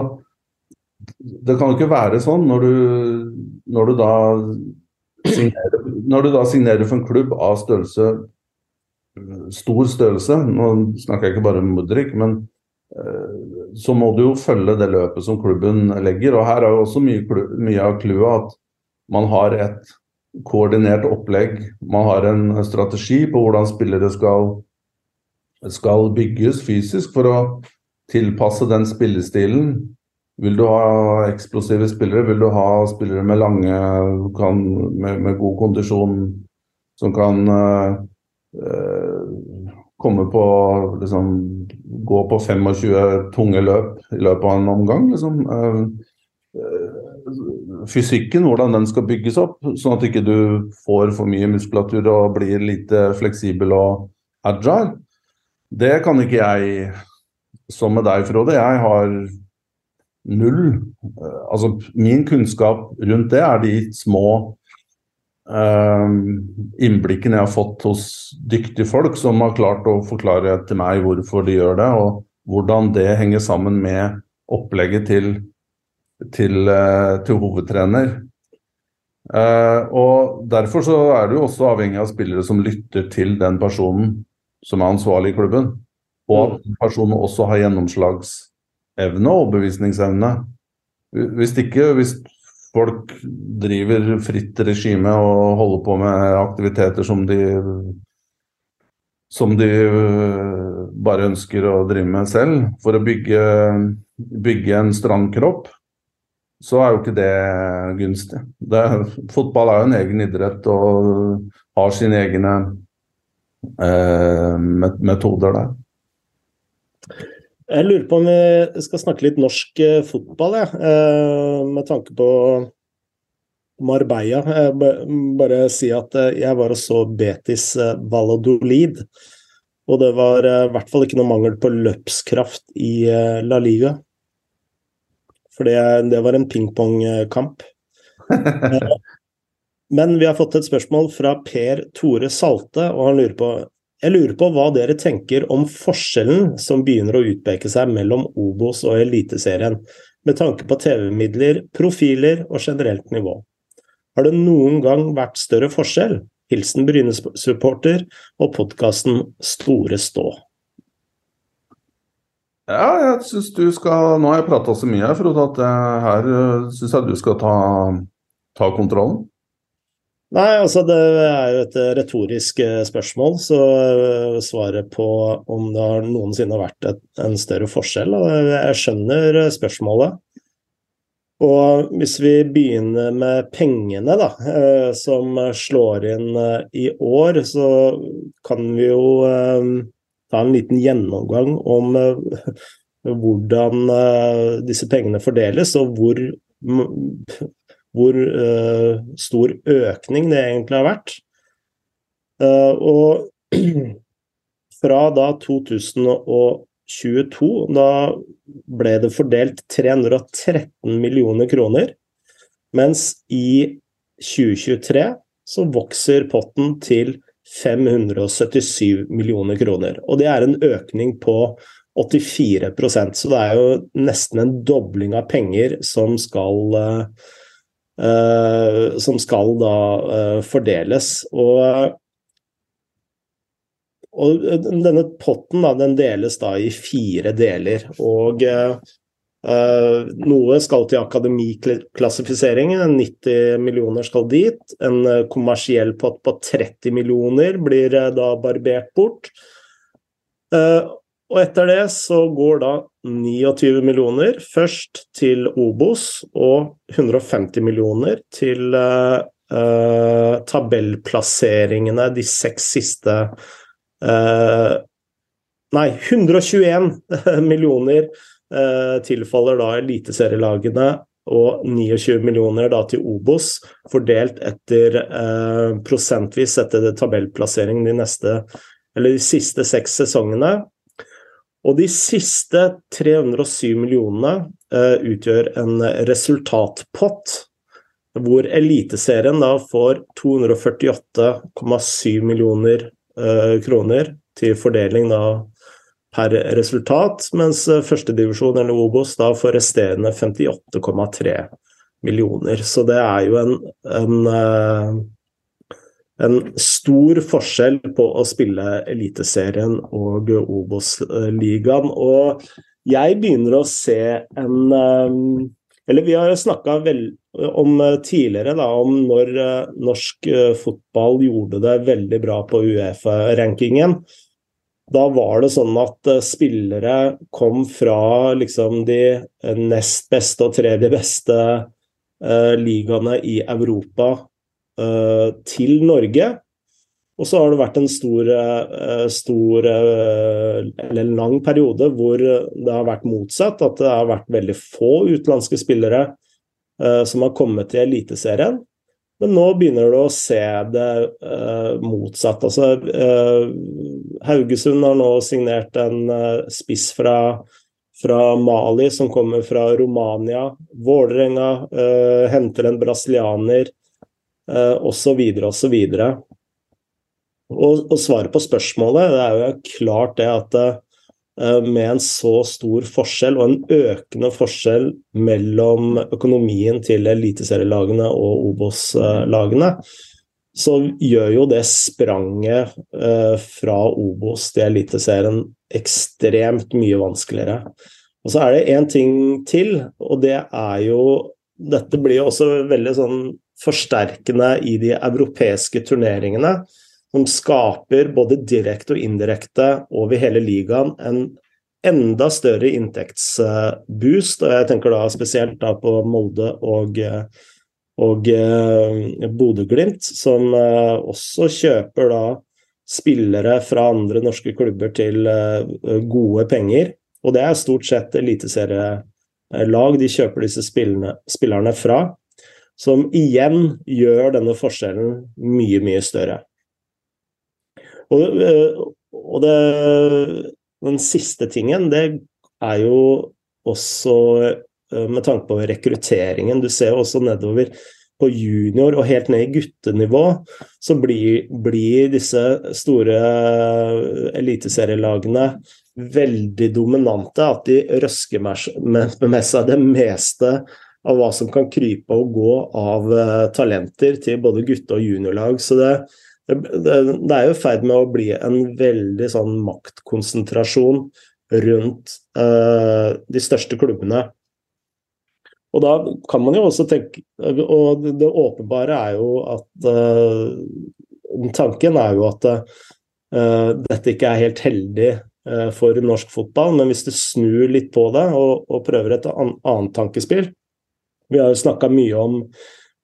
det kan jo ikke være sånn når du, når du da når du da signerer for en klubb av størrelse, stor størrelse, nå snakker jeg ikke bare om Mudrik, men eh, så må du jo følge det løpet som klubben legger. og Her er jo også mye, mye av clouet at man har et koordinert opplegg. Man har en strategi på hvordan spillere skal, skal bygges fysisk for å tilpasse den spillestilen vil du ha eksplosive spillere, vil du ha spillere med lange kan, med, med, god kondisjon som kan uh, komme på liksom, Gå på 25 tunge løp i løpet av en omgang. Liksom. Uh, fysikken, hvordan den skal bygges opp, sånn at ikke du får for mye muskulatur og blir lite fleksibel og agile. Det kan ikke jeg, som med deg, Frode. Jeg har null. Eh, altså, min kunnskap rundt det er de små eh, innblikkene jeg har fått hos dyktige folk som har klart å forklare til meg hvorfor de gjør det, og hvordan det henger sammen med opplegget til, til, eh, til hovedtrener. Eh, og Derfor så er du også avhengig av spillere som lytter til den personen som er ansvarlig i klubben. Og at personen også har gjennomslags evne og overbevisningsevne. Hvis ikke, hvis folk driver fritt regime og holder på med aktiviteter som de som de øh, bare ønsker å drive med selv, for å bygge, bygge en strand kropp, så er jo ikke det gunstig. Det, fotball er jo en egen idrett og har sine egne eh, metoder der. Jeg lurer på om vi skal snakke litt norsk eh, fotball, ja. Eh, med tanke på Marbella. Bare si at eh, jeg var og så Betis Valladolid. Og det var i hvert fall ikke noe mangel på løpskraft i La Liga. For det, det var en pingpongkamp. Men vi har fått et spørsmål fra Per Tore Salte, og han lurer på jeg lurer på hva dere tenker om forskjellen som begynner å utpeke seg mellom Obos og Eliteserien, med tanke på TV-midler, profiler og generelt nivå. Har det noen gang vært større forskjell? Hilsen Bryne-supporter og podkasten Store stå. Ja, jeg syns du skal Nå har jeg prata så mye, Frode, at her syns jeg du skal ta, ta kontrollen. Nei, altså det er jo et retorisk eh, spørsmål, så eh, svaret på om det har noensinne vært et, en større forskjell Jeg skjønner eh, spørsmålet. Og hvis vi begynner med pengene, da, som slår inn i år, så kan vi jo ta en liten gjennomgang om hvordan disse pengene fordeles, og hvor hvor uh, stor økning det egentlig har vært. Uh, og fra da 2022, da ble det fordelt 313 millioner kroner, mens i 2023 så vokser potten til 577 millioner kroner. Og det er en økning på 84% så det er jo nesten en dobling av penger som skal uh, Uh, som skal da uh, fordeles. Og, og, denne potten da, den deles da i fire deler. Og uh, noe skal til akademiklassifisering, 90 millioner skal dit. En kommersiell pott på 30 millioner blir da barbert bort. Og etter det så går da 29 millioner først til Obos og 150 millioner til uh, uh, tabellplasseringene de seks siste uh, Nei, 121 millioner tilfaller da eliteserielagene og 29 millioner da til Obos, fordelt etter prosentvis etter tabellplassering de neste eller de siste seks sesongene. Og de siste 307 millionene uh, utgjør en resultatpott, hvor Eliteserien da får 248,7 millioner eh, kroner til fordeling da per resultat, mens uh, førstedivisjon eller Obos da får resterende 58,3 millioner. Så det er jo en, en en stor forskjell på å spille Eliteserien og Obos-ligaen. Og jeg begynner å se en um, Eller vi har snakka om tidligere da, om når norsk fotball gjorde det veldig bra på Uefa-rankingen. Da var det sånn at spillere kom fra liksom de nest beste og tredje beste ligaene i Europa Eh, til Norge. Og så har det vært en stor, eh, stor, eh, eller lang periode hvor det har vært motsatt. At det har vært veldig få utenlandske spillere som har kommet til Eliteserien. Men nå begynner du å se det motsatt. Altså, Haugesund har nå signert en spiss fra, fra, Mali som kommer fra Romania. Vålerenga henter en brasilianer osv. osv. Og, og svaret på spørsmålet det er jo klart det at uh, med en så stor forskjell, og en økende forskjell mellom økonomien til eliteserielagene og Obos-lagene, så gjør jo det spranget uh, fra Obos til Eliteserien ekstremt mye vanskeligere. Og så er det én ting til, og det er jo Dette blir jo også veldig sånn forsterkende i de europeiske turneringene, som skaper både direkte og indirekte over hele ligaen en enda større inntektsboost. og Jeg tenker da spesielt da på Molde og, og eh, Bodø-Glimt, som eh, også kjøper da spillere fra andre norske klubber til eh, gode penger. Og det er stort sett eliteserielag de kjøper disse spillerne, fra som igjen gjør denne forskjellen mye, mye større. Og, eh, og det, den siste tingen, det er jo også eh, med tanke på rekrutteringen. Du ser også nedover på junior og helt ned i guttenivå, så blir, blir disse store eliteserielagene veldig dominante. At de røsker med, med seg det meste av hva som kan krype og gå av uh, talenter til både gutte- og juniorlag. Så det, det, det, er jo i ferd med å bli en veldig sånn maktkonsentrasjon rundt eh, de største klubbene. Og da kan man jo også tenke Og det åpenbare er jo at eh, Tanken er jo at eh, dette ikke er helt heldig uh, for norsk fotball, men hvis du snur litt på det og, og prøver et an annet tankespill Vi har jo snakka mye om,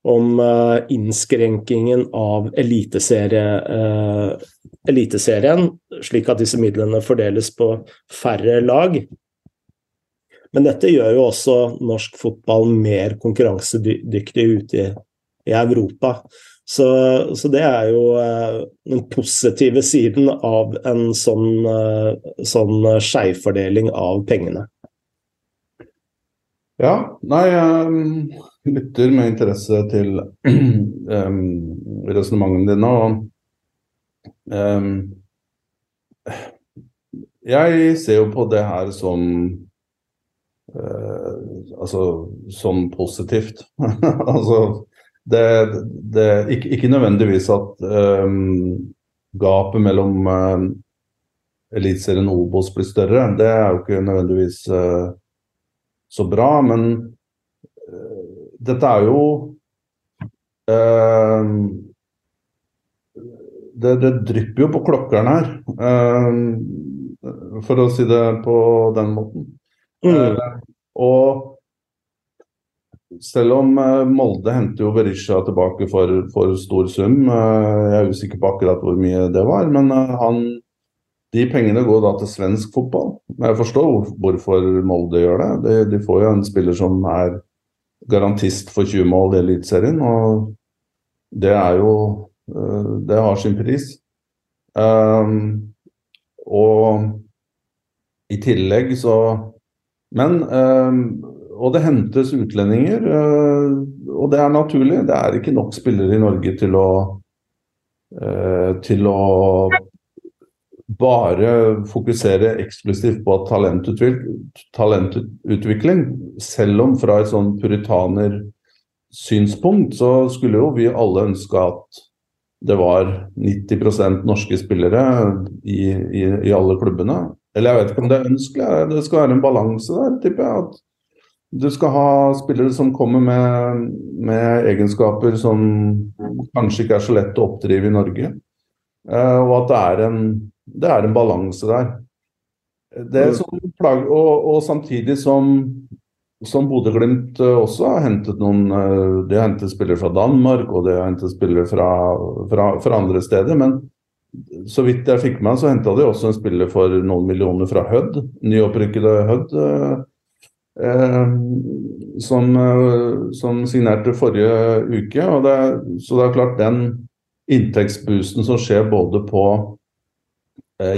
om innskrenkingen av eliteserie, Eliteserien, slik at disse midlene fordeles på færre lag. Men dette gjør jo også norsk fotball mer konkurransedyktig ute i, i Europa. Så, så, det er jo eh, den positive siden av en sånn, eh, sånn skjevfordeling av pengene. Ja, nei, jeg lytter med interesse til um, resonnementene dine. Og um, jeg ser jo på det her som Uh, altså som positivt. altså det, det ikke, ikke, nødvendigvis at um, gapet mellom uh, Eliteserien og Obos blir større. Det er jo ikke nødvendigvis uh, så bra, men uh, dette er jo det, det, drypper jo på klokkeren her, for å si det på den måten. Mm. Uh, og selv om uh, Molde henter jo Berisha tilbake for, for stor sum, uh, jeg er usikker på akkurat hvor mye det var, men han, de pengene går da til svensk fotball. Jeg forstår hvorfor Molde gjør det. De, får jo en spiller som er garantist for 20 mål i Eliteserien, og det er jo Det har sin pris. Um, og i tillegg så men um, Og det hentes utlendinger, uh, og det er naturlig. Det er ikke nok spillere i Norge til å uh, til å bare fokusere eksklusivt på talentutvikling. Selv om fra et sånn puritanersynspunkt så skulle jo vi alle ønske at det var 90% norske spillere i, i, i alle klubbene. Eller jeg vet ikke om det er ønskelig. Det skal være en balanse der, tipper jeg. At du skal ha spillere som kommer med, med, egenskaper som kanskje ikke er så lett å oppdrive i Norge. Uh, og at det er en, det er en balanse der. Det mm. som plager, og, og samtidig som, som Bodø-Glimt uh, også har hentet noen uh, De har hentet spillere fra Danmark og de har hentet spillere fra, fra, fra andre steder. men så vidt jeg fikk med så henta de også en spiller for noen millioner fra Hødd. Nyopprykkede Hødd. Eh, eh, som, eh, som, signerte forrige uke. Det, så det er klart den inntektsboosten som skjer både på eh,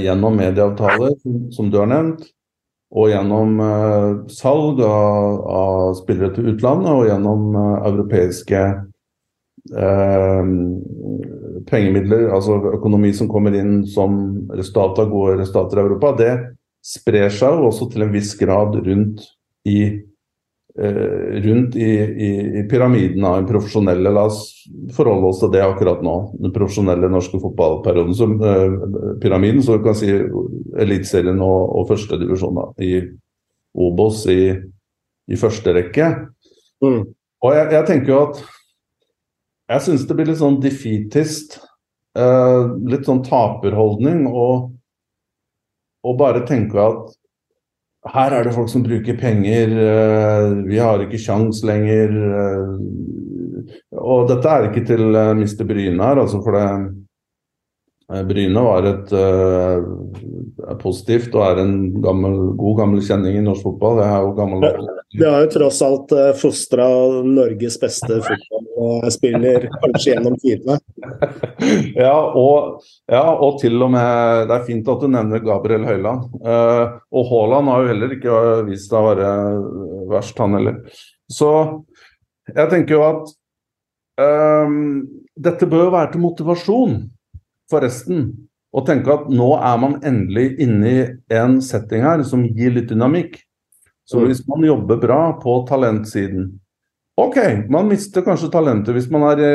gjennom medieavtaler, som du har nevnt, og gjennom eh, salg av, av, spillere til utlandet, og gjennom eh, europeiske pengemidler, altså økonomi som kommer inn som resultat av gode resultater i Europa, det sprer seg jo også til en viss grad rundt i, eh, rundt i, i, i pyramiden av en profesjonelle. La oss forholde oss til det akkurat nå. Den profesjonelle norske fotballperioden. Som, eh, pyramiden, så vi kan si Eliteserien og, og førstedivisjon i Obos i, i første rekke. Mm. Og jeg, jeg tenker jo at jeg syns det blir litt sånn defeatist. Uh, litt sånn taperholdning. Og, og, bare tenke at her er det folk som bruker penger, uh, vi har ikke kjangs lenger. Uh, og dette er ikke til Mr. Bryne her, altså for det Bryne var et er positivt og er en gammel, god gammel kjenning i norsk fotball. Det er jo gammel... Det har jo tross alt uh, fostra Norges beste fotballspiller kanskje gjennom tidene. ja, og, ja, og til og med Det er fint at du nevner Gabriel Høyland. Uh, og Haaland har jo heller ikke vist seg å være verst, han heller. Så jeg tenker jo at Um, dette bør jo være til motivasjon for resten. Å tenke at nå er man endelig inne i en setting her som gir litt dynamikk. Så hvis man jobber bra på talentsiden Ok, man mister kanskje talentet. Hvis man er i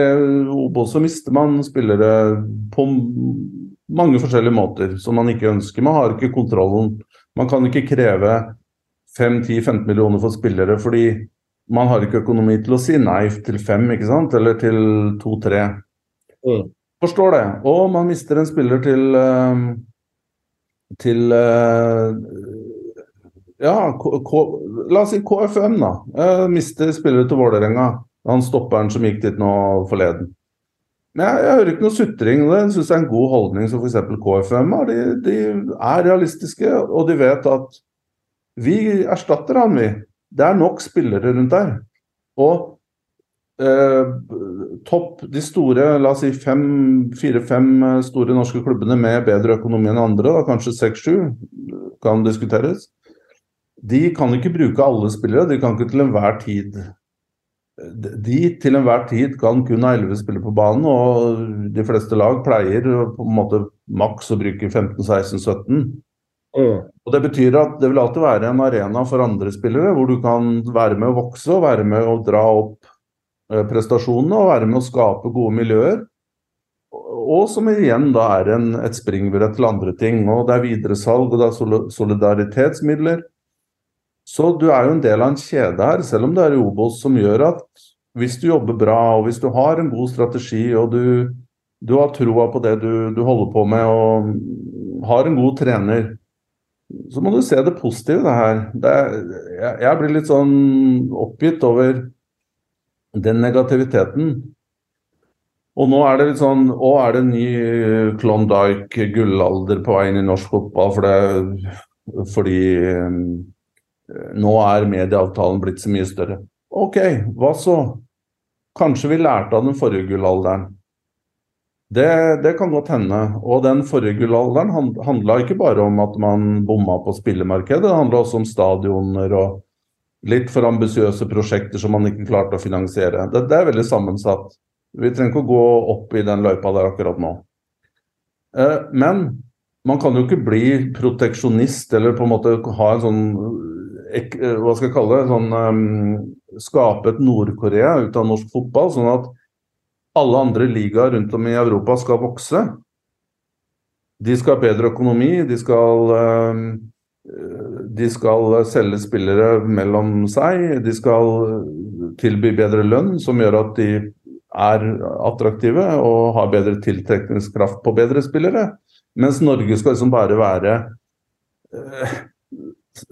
Obos, så mister man spillere på mange forskjellige måter som man ikke ønsker. Man har ikke kontrollen. Man kan ikke kreve 5-10-15 millioner for spillere fordi man har ikke økonomi til å si nei til fem, ikke sant? eller til to-tre. Mm. Forstår det. Og man mister en spiller til eh, til eh, ja, K K la oss si KFM, da. Eh, mister spillere til Vålerenga. Han stopperen som gikk dit nå forleden. Men jeg, jeg hører ikke noe sutring. Det syns jeg er en god holdning som f.eks. KFM har. De, de, er realistiske, og de vet at vi erstatter han, vi. Det er nok spillere rundt der. Og eh, topp de store, la oss si fire-fem store norske klubbene med bedre økonomi enn andre, da, kanskje seks-sju, kan diskuteres. De kan ikke bruke alle spillere. De kan ikke til enhver tid De til enhver tid kan kun ha elleve spillere på banen, og de fleste lag pleier på en måte maks å bruke 15-16-17. Mm. Og Det betyr at det vil alltid være en arena for andre spillere, hvor du kan være med å vokse og være med å dra opp eh, prestasjonene og være med å skape gode miljøer. Og som igjen da er en, et springbrett til andre ting. og Det er videresalg og det er solidaritetsmidler. Så du er jo en del av en kjede her, selv om det er i Obos, som gjør at hvis du jobber bra og hvis du har en god strategi og du, du har troa på det du, du holder på med og har en god trener, så må du se det positive det her. Det jeg, jeg, blir litt sånn oppgitt over den negativiteten. Og nå er det litt sånn Å, er det en ny Klondyke gullalder på vei inn i norsk fotball for det, fordi nå er medieavtalen blitt så mye større. OK, hva så? Kanskje vi lærte av den forrige gullalderen. Det, det, kan godt hende. Og den forrige gullalderen handla ikke bare om at man bomma på spillemarkedet, det handla også om stadioner og litt for ambisiøse prosjekter som man ikke klarte å finansiere. Det, det, er veldig sammensatt. Vi trenger ikke å gå opp i den løypa der akkurat nå. Eh, men man kan jo ikke bli proteksjonist eller på en måte ha en sånn Hva skal jeg kalle det? Sånn, um, skape et Nord-Korea ut av norsk fotball. sånn at alle andre ligaer rundt om i Europa skal vokse. De skal ha bedre økonomi, de skal, eh, de skal selge spillere mellom seg. De skal tilby bedre lønn, som gjør at de er attraktive og har bedre tiltrekningskraft på bedre spillere. Mens Norge skal liksom bare være eh,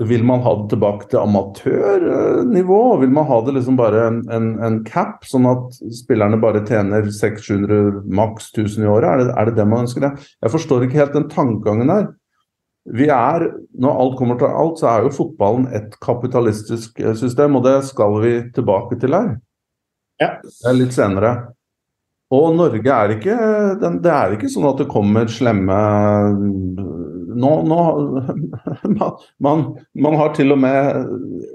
vil man ha det tilbake til amatørnivå? Vil man ha det liksom bare en, en, en cap, sånn at spillerne bare tjener 600 maks 1000 i året? Er det, er det, det man ønsker? Det? Jeg forstår ikke helt den tankegangen der. Vi er, Når alt kommer til alt, så er jo fotballen et kapitalistisk system, og det skal vi tilbake til her. Ja. Det er litt senere. Og Norge er ikke Det er ikke sånn at det kommer slemme nå, nå man, man, har til og med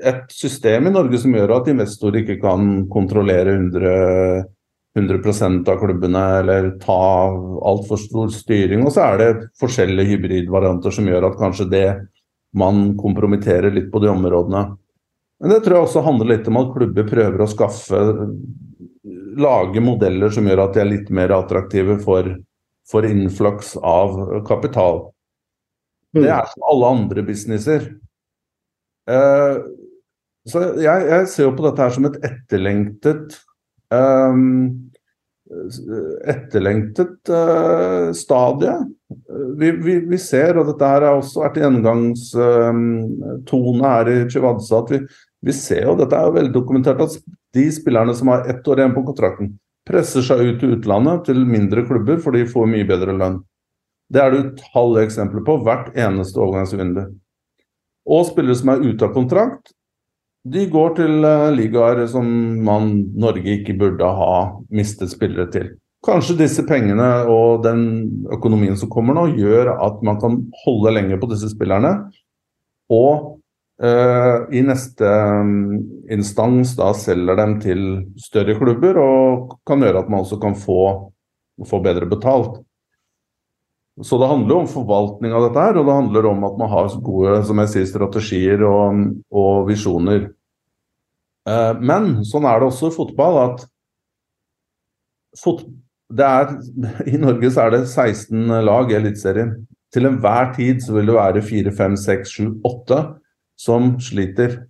et system i Norge som gjør at investorer ikke kan kontrollere 100, 100 av klubbene eller ta altfor stor styring. Og så er det forskjellige hybridvarianter som gjør at kanskje det man kompromitterer litt på de områdene. Men det tror jeg også handler litt om at klubber prøver å skaffe Lage modeller som gjør at de er litt mer attraktive for, for innflaks av kapital. Det mm. er som alle andre businesser. Uh, så jeg, jeg, ser jo på dette her som et etterlengtet um, etterlengtet uh, stadie. Vi, vi, vi, ser, og dette her har også vært gjennomgangstone um, her i Chivadza, at vi, vi, ser jo, dette er jo veldig dokumentert, at de spillerne som har ett år igjen på kontrakten, presser seg ut til utlandet, til mindre klubber, for de får mye bedre lønn. Det er det utallige eksempler på hvert eneste overgangsvindu. Og spillere som er ute av kontrakt, de går til uh, ligaer som man Norge ikke burde ha mistet spillere til. Kanskje disse pengene og den økonomien som kommer nå, gjør at man kan holde lenger på disse spillerne. Og uh, i neste um, instans da selger dem til større klubber, og kan gjøre at man også kan få, få bedre betalt. Så det handler jo om forvaltning av dette her, og det handler om at man har gode som jeg sier, strategier og, og visjoner. Eh, men sånn er det også i fotball at fot er, I Norge så er det 16 lag i Eliteserien. Til enhver tid så vil det være 4, 5, 6, 7, 8 som sliter.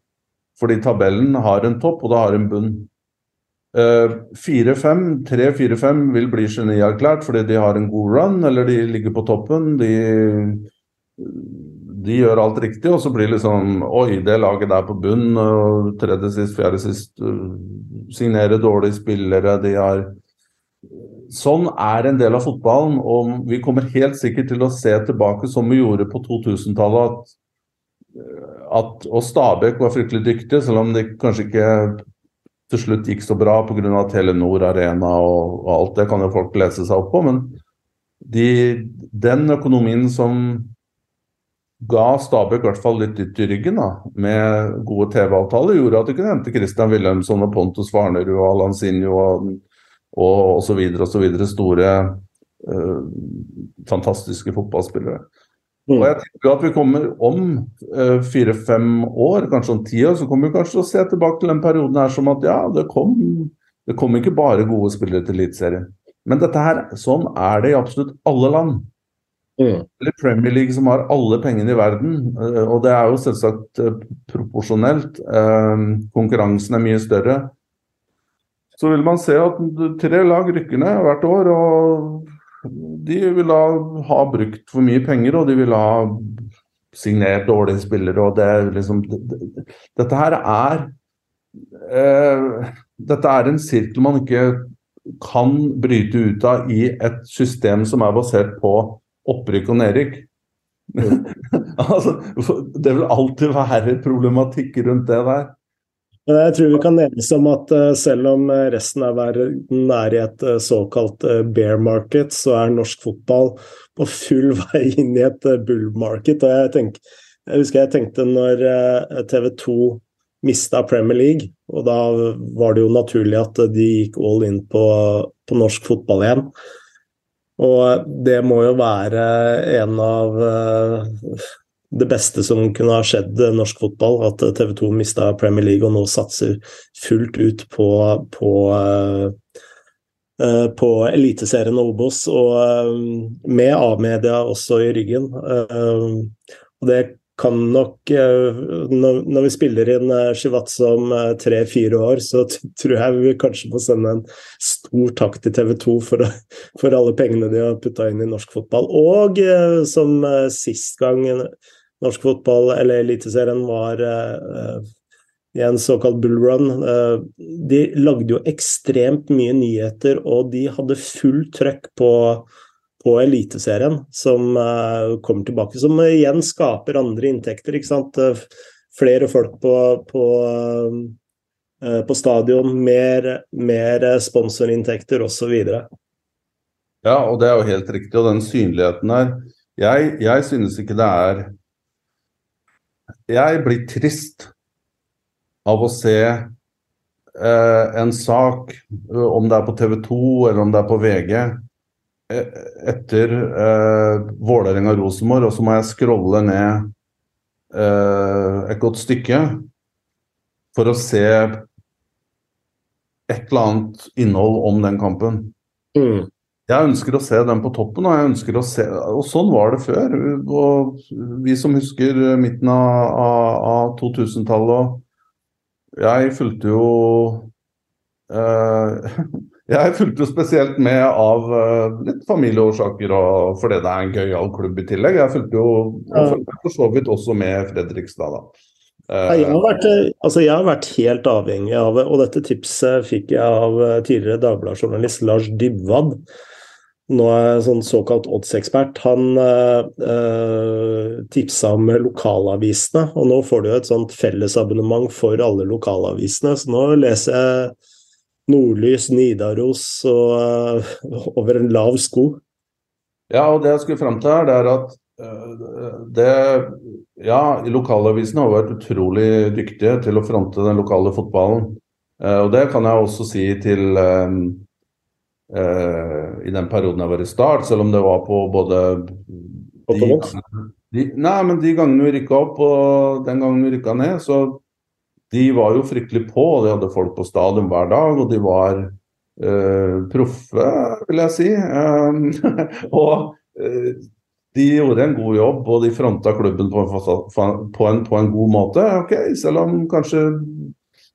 Fordi tabellen har en topp, og det har en bunn. 4-5, 3-4-5 vil bli genierklært fordi de har en god run, eller de ligger på toppen. De, de gjør alt riktig, og så blir det liksom Oi, det laget der på bunn, tredje sist, fjerde sist, signerer dårlige spillere, de har Sånn er en del av fotballen, og vi kommer helt sikkert til å se tilbake som vi gjorde på 2000-tallet. At, at, og Stabæk var fryktelig dyktig, selv om det kanskje ikke til slutt gikk så bra pga. Telenor Arena og, og, alt det kan jo folk lese seg opp på. Men de, den økonomien som ga Stabæk i hvert fall litt dytt i ryggen, da, med gode TV-avtaler, gjorde at de kunne hente Christian Wilhelmsson og Pontus Farnerud og Alansinho og og osv. videre Store, øh, fantastiske fotballspillere. Mm. Og jeg tenker at vi kommer om uh, fire-fem år, kanskje om ti år, så kommer vi kanskje til å se tilbake til den perioden her som at ja, det kom, det kom ikke bare gode spillere til Eliteserien. Men dette her, sånn er det i absolutt alle land. Mm. Eller Premier League som har alle pengene i verden. Uh, og det er jo selvsagt proporsjonelt. konkurransen er mye større så vil man se at tre lag rykker ned hvert år. og De vil ha brukt for mye penger, og de vil ha signert dårlige spillere. og det liksom det, det, Dette her er eh, Dette er en sirkel man ikke kan bryte ut av i et system som er basert på opprykk og nedrykk. altså, det vil alltid være problematikk rundt det der. Men jeg tror vi kan enes om at uh, selv om eh, resten av verden er i et uh, såkalt bear market, så er norsk fotball på full vei inn i et bull market. Og jeg, tenk, jeg husker jeg tenkte når TV 2 mista Premier League, og da var det jo naturlig at de gikk all in på, på norsk fotball igjen. Og det må jo være en av det beste som kunne ha skjedd norsk fotball. At TV 2 mista Premier League og nå satser fullt ut på, på, uh, på Eliteserien og Obos, og uh, med A-media også i ryggen. Og det kan nok når, vi spiller inn Shivatse om tre-fire år, så tror jeg vi kanskje må sende en stor takk til TV 2 for, for alle pengene de har putta inn i norsk fotball. Og som sist gang norsk fotball, eller Eliteserien, var i en såkalt bullrun. Uh, de lagde jo ekstremt mye nyheter, og de hadde full trøkk på, på Eliteserien, som kommer tilbake. Som igjen skaper andre inntekter. ikke sant? Flere folk på, på, på stadion, mer, mer sponsorinntekter osv. Ja, og det er jo helt riktig. Og den synligheten her Jeg, jeg synes ikke det er jeg blir trist av å se eh, en sak, eh, om det er på TV 2 eller om det er på VG, eh, etter eh, Vålerenga-Rosenborg, og så må jeg scrolle ned eh, et godt stykke for å se et eller annet innhold om den kampen. Mm. Jeg ønsker å se den på toppen, og jeg ønsker å se Og sånn var det før. Og vi som husker midten av, av, av 2000-tallet Jeg fulgte jo eh, Jeg fulgte jo spesielt med av uh, litt familieårsaker og fordi det er en gøyal klubb i tillegg. Jeg fulgte jo for så vidt også med Fredrikstad, da. Uh, jeg, har vært, altså jeg har vært helt avhengig av, og dette tipset fikk jeg av tidligere Dagbladet-journalist Lars Dybwad nå er sånn såkalt oddsekspert, han eh, tipsa om lokalavisene. Og nå får du et sånt fellesabonnement for alle lokalavisene, så nå leser jeg Nordlys, Nidaros og uh, over en lav sko. Ja, og det jeg skulle fram til her, det er at det Ja, lokalavisene har vært utrolig dyktige til å fronte den lokale fotballen. Og det kan jeg også si til i den perioden jeg var i Start, selv om det var på både de, de, Nei, men de gangene vi rykka opp og den gangen vi rykka ned, så de var jo fryktelig på. De hadde folk på stadion hver dag, og de var uh, proffe, vil jeg si. Um, og uh, de gjorde en god jobb, og de fronta klubben på en, på en, på en god måte. Ok, Selv om kanskje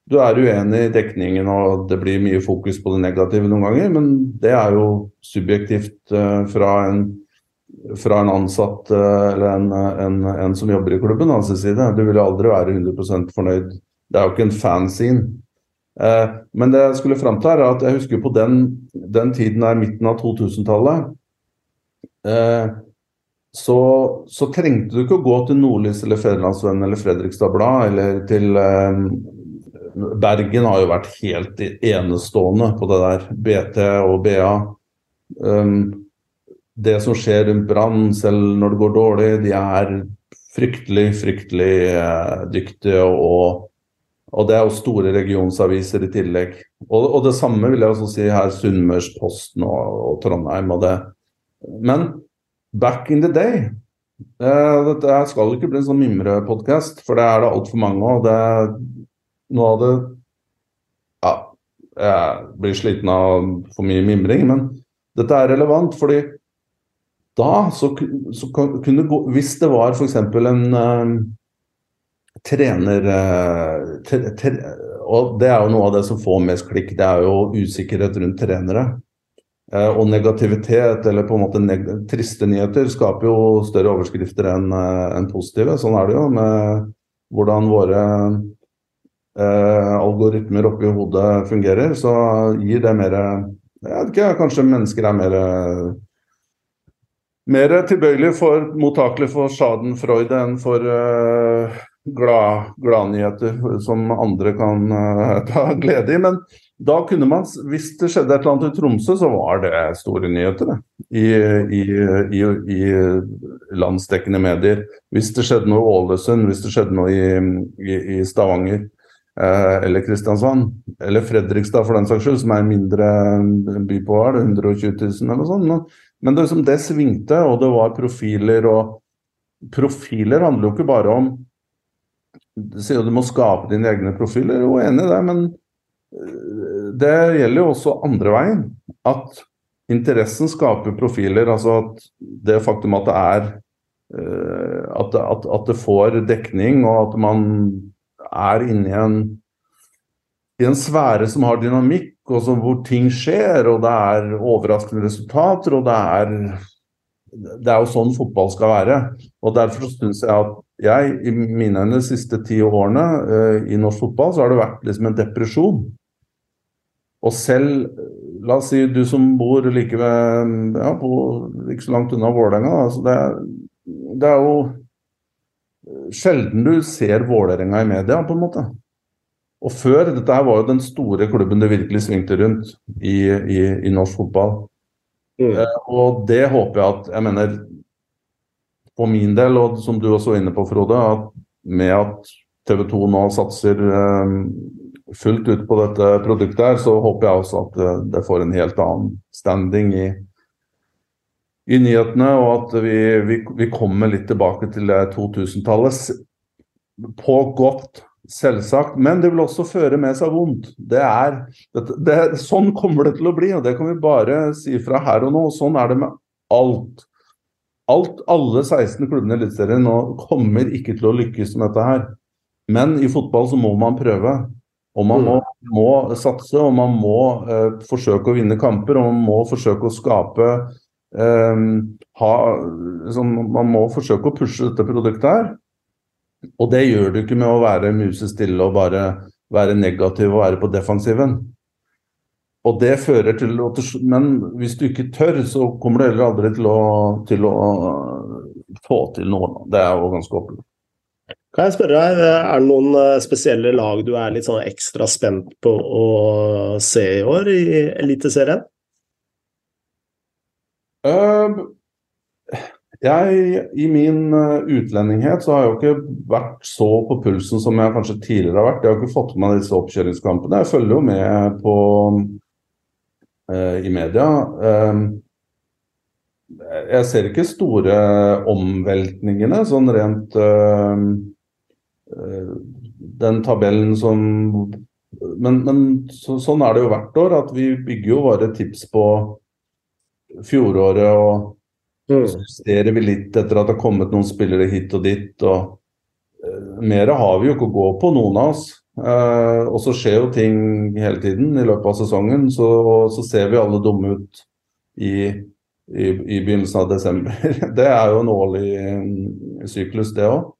du er uenig i dekningen og det blir mye fokus på det negative noen ganger, men det er jo subjektivt uh, fra, en, fra, en, ansatt uh, eller en, en, en, som jobber i klubben hans side. Du vil aldri være 100% fornøyd. Det er jo ikke en fanscene. Uh, men det jeg skulle fram til, er at jeg husker på den, den tiden der midten av 2000-tallet så, så, trengte du ikke å gå til Nordlys eller Federlandsvennen eller Fredrikstad Blad eller til Bergen har jo vært helt enestående på det der. BT og BA. Um, det som skjer rundt Brann, selv når det går dårlig, de er fryktelig, fryktelig eh, dyktige. Og, og, det er jo store regionsaviser i tillegg. Og, og det samme vil jeg også si her, Sunnmørsposten og, og Trondheim. og det. Men back in the day eh, Dette skal ikke bli en sånn mimrepodkast, for det er det altfor mange av. Det noe av det Ja, jeg blir sliten av for mye mimring, men dette er relevant fordi da så, så kunne gå Hvis det var f.eks. en uh, trener uh, tre, tre, Og det er jo noe av det som får mest klikk, det er jo usikkerhet rundt trenere. Uh, og negativitet, eller på en måte neg triste nyheter, skaper jo større overskrifter enn en positive. Sånn er det jo med hvordan våre eh, algoritmer oppi hodet fungerer, så gir det mer Jeg vet ikke, kanskje mennesker er mer mer tilbøyelig for mottakelig for schadenfreude enn for uh, glad, gladnyheter som andre kan uh, ta glede i. Men da kunne man, hvis det skjedde et eller annet i Tromsø, så var det store nyheter. I, i, i, i landsdekkende medier. Hvis det skjedde noe i Ålesund, hvis det skjedde noe i, Stavanger. Eh, eller Kristiansand, eller Fredrikstad for den saks skyld, som er en mindre by på Hval, 120 000 eller noe sånt. Men det, det svingte, og det var profiler og Profiler handler jo ikke bare om Du sier jo du må skape dine egne profiler, er enig i det, men eh, det gjelder jo også andre veien. At interessen skaper profiler. Altså at det faktum at det er eh, at, at, at det får dekning, og at man er inne i en, i en sfære som har dynamikk, og som, hvor ting skjer, og det er overraskende resultater, og det er det er jo sånn fotball skal være. Og Derfor syns jeg at jeg, i mine øyne, de siste ti årene uh, i norsk fotball, så har det vært liksom en depresjon. Og selv, la oss si du som bor like ved ja, på, ikke så langt unna Vålerenga, altså det, det, er jo sjelden du ser Vålerenga i media, på en måte. Og før, dette her var jo den store klubben det virkelig svingte rundt i, i, i norsk fotball. Mm. Eh, og det håper jeg at Jeg mener, for min del, og som du også var inne på, Frode, at med at TV 2 nå satser eh, fullt ut på dette produktet her, så håper jeg også at det, det får en helt annen standing i, i nyhetene, og at vi, vi, vi kommer litt tilbake til 2000-tallet. På godt, selvsagt, men det vil også føre med seg vondt. Det er, det, det, sånn kommer det til å bli, og det kan vi bare si fra her og nå. Sånn er det med alt. Alt, Alle 16 klubbene i Eliteserien nå kommer ikke til å lykkes med dette her. Men i fotball så må man prøve. Og man må, må satse, og man må eh, forsøke å vinne kamper. Og man må forsøke å skape ha, liksom, man må forsøke å pushe dette produktet her. Og det gjør du ikke med å være musestille og bare være negativ og være på defensiven. Og det fører til Men hvis du ikke tør, så kommer du heller aldri til å, til å få til noe. Det er jo ganske opplagt. Kan jeg spørre deg, Er det noen eh, spesielle lag du er litt sånn ekstra spent på å se i år i Eliteserien? Uh, jeg, I min uh, utlendinghet så har jeg jo ikke vært så på pulsen som jeg kanskje tidligere har vært. Jeg har ikke fått med meg disse oppkjøringskampene. Jeg følger jo med på uh, i media. Uh, jeg ser ikke store omveltningene, sånn rent Den tabellen som Men, men så, sånn er det jo hvert år, at vi bygger jo våre tips på fjoråret og Mm. Justerer vi litt etter at det har kommet noen spillere hit og dit. og uh, Mer har vi jo ikke å gå på, noen av oss. Uh, og så skjer jo ting hele tiden i løpet av sesongen. Så, så ser vi alle dumme ut i, i, i, begynnelsen av desember. Det er jo en årlig um, syklus, det òg.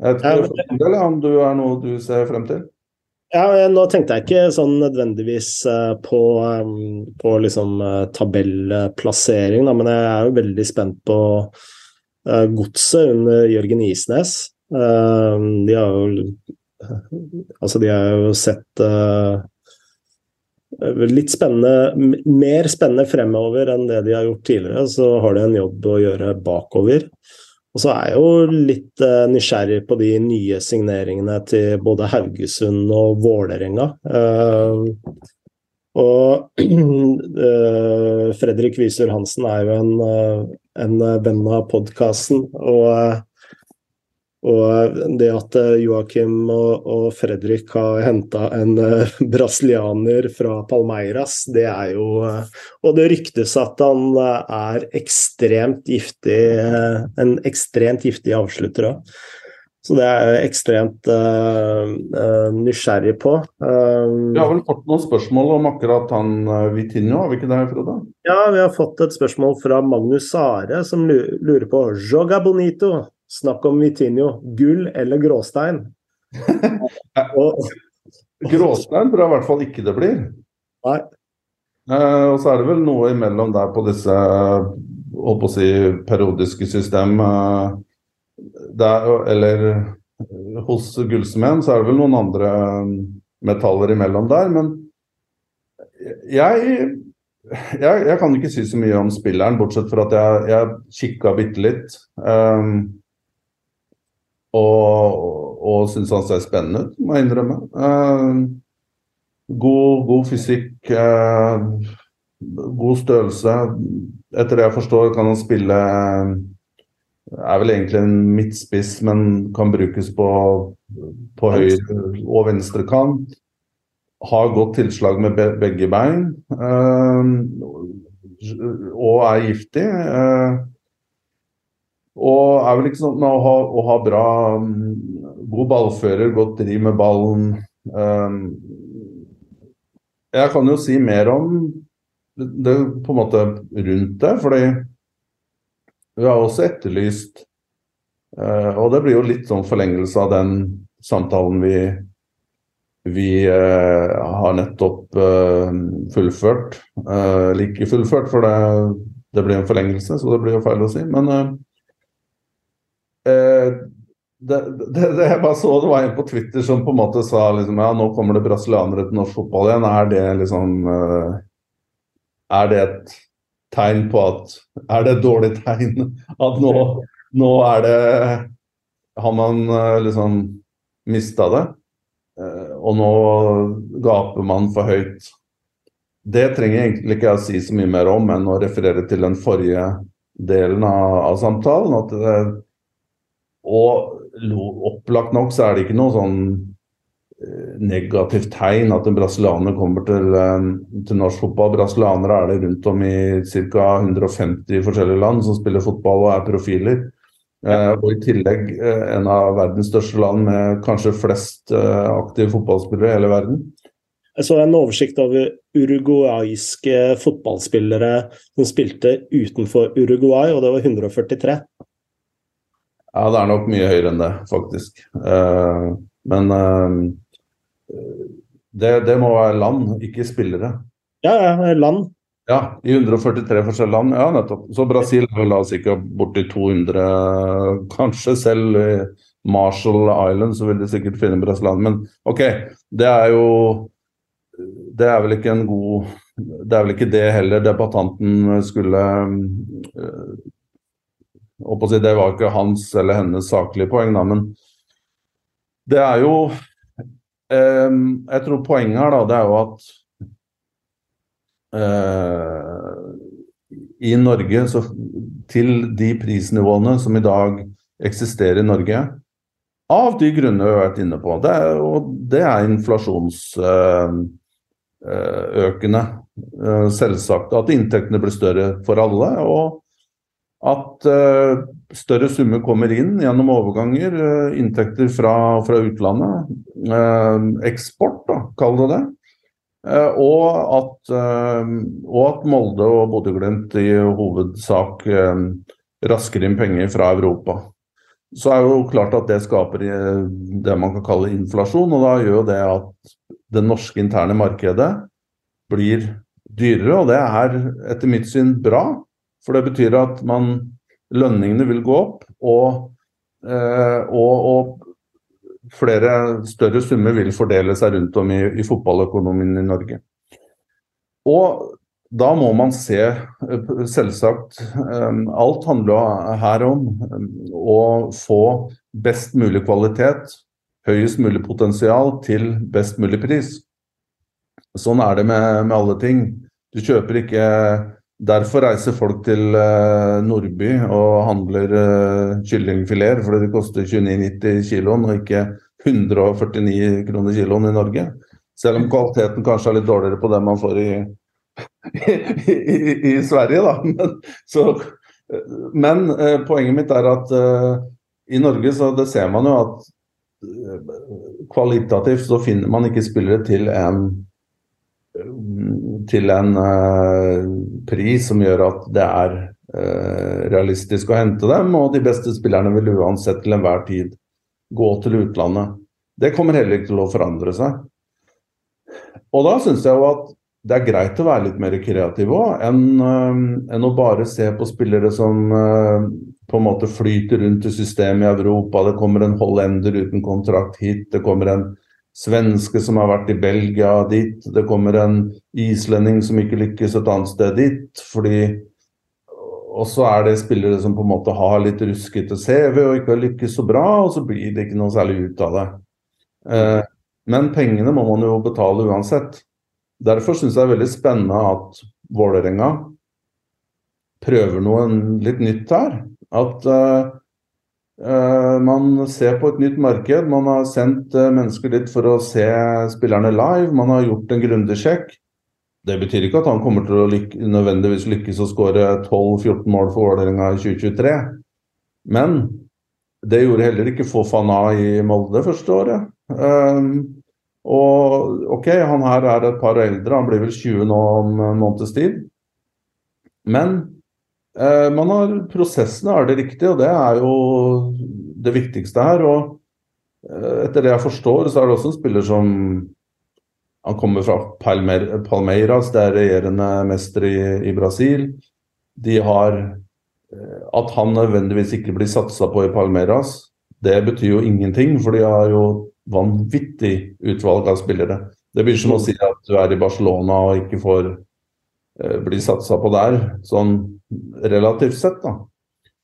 Jeg vet ikke om det er noe du ser frem til? Ja, nå tenkte jeg ikke sånn nødvendigvis eh, på, eh, på liksom eh, tabellplassering, da, men jeg er jo veldig spent på godset under Jørgen Isnes. De har jo Altså, de har jo sett litt spennende Mer spennende fremover enn det de har gjort tidligere. Så har de en jobb å gjøre bakover. Og så er jeg jo litt uh, nysgjerrig på de nye signeringene til både Haugesund og Vålerenga. Uh, og uh, Fredrik Wiesel Hansen er jo en, en venn av podkasten. Og og det at eh, Joakim og, og Fredrik har henta en uh, brasilianer fra Palmeiras, det er jo uh, Og det ryktes at han uh, er ekstremt giftig, en ekstremt giftig avslutter òg. Så det er jeg ekstremt nysgjerrig på. vi har vel fått noen spørsmål om akkurat han Vitinho, har vi ikke det, Frode? Ja, vi har fått et spørsmål fra Magnus Are, som lurer på Joga bonito. Snakk om Vitinho. Gull eller gråstein? og, gråstein tror jeg i hvert fall ikke det blir. Nei. Eh, og så er det vel noe imellom der på disse holdt på å si, periodiske system eh, der, Eller hos gullsmeden så er det vel noen andre metaller imellom der. Men jeg, jeg, jeg kan ikke si så mye om spilleren, bortsett fra at jeg, jeg kikka bitte litt. Um, og, og syns han ser spennende ut, må jeg innrømme. Uh, god, god, fysikk, uh, god størrelse. Etter det jeg forstår, kan han spille Er vel egentlig en midtspiss, men kan brukes på, på høyre og venstre kant. Har godt tilslag med begge bein. Uh, og er giftig. Uh, og er vel ikke sånn å ha, å ha bra mm, God ballfører, godt driv med ballen. Um, jeg kan jo si mer om det på en måte rundt det, fordi vi har også etterlyst uh, Og det blir jo litt sånn forlengelse av den samtalen vi, vi uh, har nettopp uh, fullført. Eller ikke fullført, for det, det, blir en forlengelse, så det blir jo feil å si. Men Eh, det, det, det, jeg bare så det var en på Twitter som på en måte sa liksom, ja, nå kommer det brasilianere til norsk fotball igjen. Er det liksom uh, Er det et tegn på at Er det et dårlig tegn at nå, nå er det Har man uh, liksom mista det? Og nå gaper man for høyt. Det trenger egentlig ikke jeg å si så mye mer om enn å referere til den forrige delen av, av samtalen. at det og opplagt nok så er det ikke noe sånn eh, negativt tegn at en brasilianer kommer til, eh, til, norsk fotball. Brasilianere er det rundt om i ca. 150 forskjellige land som spiller fotball og er profiler. Ja. og i tillegg eh, en av verdens største land med kanskje flest eh, aktive fotballspillere i hele verden. Jeg så en oversikt over uruguayske fotballspillere som spilte utenfor Uruguay, og det var 143. Ja, det er nok mye høyere enn det, faktisk. Uh, men uh, det, det, må være land, ikke spillere. Ja, ja, land. Ja, i 143 forskjellige land. Ja, nettopp. Så Brasil er vel sikkert borti 200, kanskje selv i Marshall Island så vil de sikkert finne brasilianere. Men OK, det er jo Det er vel ikke en god Det er vel ikke det heller debattanten skulle uh, Det var ikke hans eller hennes saklige poeng, da, men det er jo eh, Jeg tror poenget her da, det er jo at eh, i Norge, så, til de prisnivåene som i dag eksisterer i Norge, av de grunner vi har vært inne på. Det er, og det er inflasjonsøkende. Eh, selvsagt at inntektene blir større for alle. og at uh, større summer kommer inn gjennom overganger, uh, inntekter fra, fra utlandet. Uh, eksport, da, kall det det. Og at, og, at, Molde og Bodø-Glimt i hovedsak rasker inn penger fra Europa. Så er jo klart at det skaper det man kan kalle inflasjon, og da gjør jo det at det norske interne markedet blir dyrere, og det er etter mitt syn bra. For det betyr at man, lønningene vil gå opp, og, eh, og, og flere større summer vil fordele seg rundt om i, i fotballøkonomien i Norge. Og da må man se, eh, selvsagt eh, Alt handler her om å få best mulig kvalitet, høyest mulig potensial til best mulig pris. Sånn er det med, med alle ting. Du kjøper ikke Derfor reiser folk til uh, Nordby og handler uh, kyllingfileter fordi det koster 29,90 kiloen og ikke 149 kroner kiloen i Norge. Selv om kvaliteten kanskje er litt dårligere på det man får i, i, i, i Sverige, da. Men, så, men uh, poenget mitt er at i Norge så det ser man jo at kvalitativt så finner man ikke spillere til en til en uh, pris som gjør at det er uh, realistisk å hente dem. Og de beste spillerne vil uansett til enhver tid gå til utlandet. Det kommer heller ikke til å forandre seg. Og da syns jeg jo at det er greit å være litt mer kreativ òg, enn, uh, enn, å bare se på spillere som på en måte flyter rundt i systemet i Europa. Det kommer en hollender uten kontrakt hit. Det kommer en svenske som har vært i Belgia dit. Det kommer en islending som ikke lykkes et annet sted dit. fordi og så er det spillere som på en måte har litt ruskete CV og ikke har lykkes så bra, og så blir det ikke noe særlig ut av det. Eh, men pengene må man jo betale uansett. Derfor syns jeg det er veldig spennende at Vålerenga prøver noe litt nytt her. At eh, man ser på et nytt marked. Man har sendt eh, mennesker dit for å se spillerne live. Man har gjort en grundig sjekk. Det betyr ikke at han kommer til å lykke, nødvendigvis lykkes å skåre 12-14 mål for Vålerenga i 2023. Men det gjorde heller ikke Fofana i Molde første året. Um, og OK, han her er et par eldre, han blir vel 20 nå om en måneds tid. Men Eh, man har Prosessene er det riktig, og det er jo det viktigste her. og eh, Etter det jeg forstår, så er det også en spiller som Han kommer fra Palmeiras, det er regjerende mester i, i Brasil. De har eh, At han nødvendigvis ikke blir satsa på i Palmeiras, det betyr jo ingenting, for de har jo vanvittig utvalg av spillere. Det blir som å si at du er i Barcelona og ikke får bli satsa på der. Sånn relativt sett, da.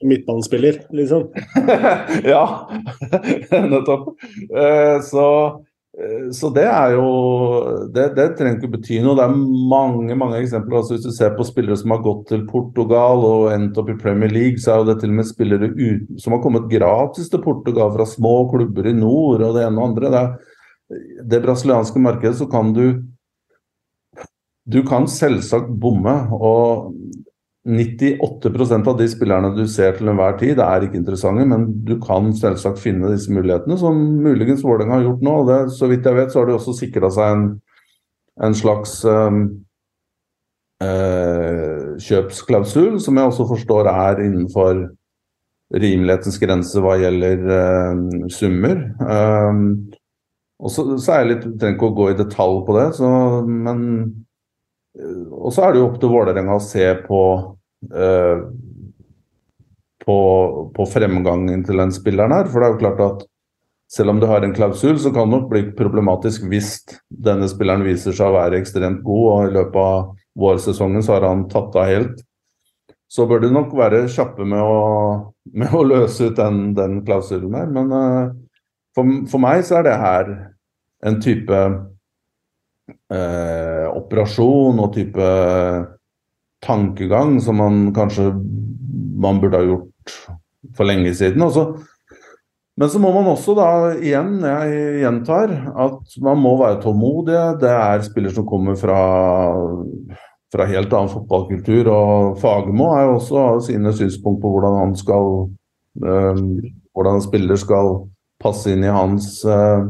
Midtbanespiller, liksom? ja, nettopp. Eh, så, eh, så, det er jo det, det, trenger ikke bety noe. Det er mange mange eksempler. Altså, hvis du ser på spillere som har gått til Portugal og endt opp i Premier League, så er jo det til og med spillere uten, som har kommet gratis til Portugal fra små klubber i nord og det ene og andre. Det, det brasilianske markedet så kan du du kan selvsagt bomme, og 98% av de spillerne du ser til enhver tid, er ikke interessante, men du kan selvsagt finne disse mulighetene, som muligens Vålerenga har gjort nå. Det, så vidt jeg vet, så har de også sikra seg en, en slags um, uh, kjøpsklausul, som jeg også forstår er innenfor rimelighetens grense hva gjelder uh, summer. Um, og så, så, er jeg litt, trenger ikke å gå i detalj på det, så, men og så er det jo opp til Vålerenga å se på Eh, på, på, fremgangen til den spilleren her. For det er jo klart at selv om du har en klausul, så kan det nok bli problematisk hvis denne spilleren viser seg å være ekstremt god, og i løpet av vårsesongen så har han tatt av helt. så bør du nok være kjappe med å, med å løse ut den, den klausulen her. Men uh, for, for, meg så er det her en type uh, operasjon og type tankegang som man kanskje man burde ha gjort for lenge siden. Også, men så må man også da igjen, jeg gjentar, at man må være tålmodige. Det er spillere som kommer fra, fra helt annen fotballkultur. Og Fagermo har også sine synspunkt på hvordan han skal øh, Hvordan spiller skal passe inn i hans øh,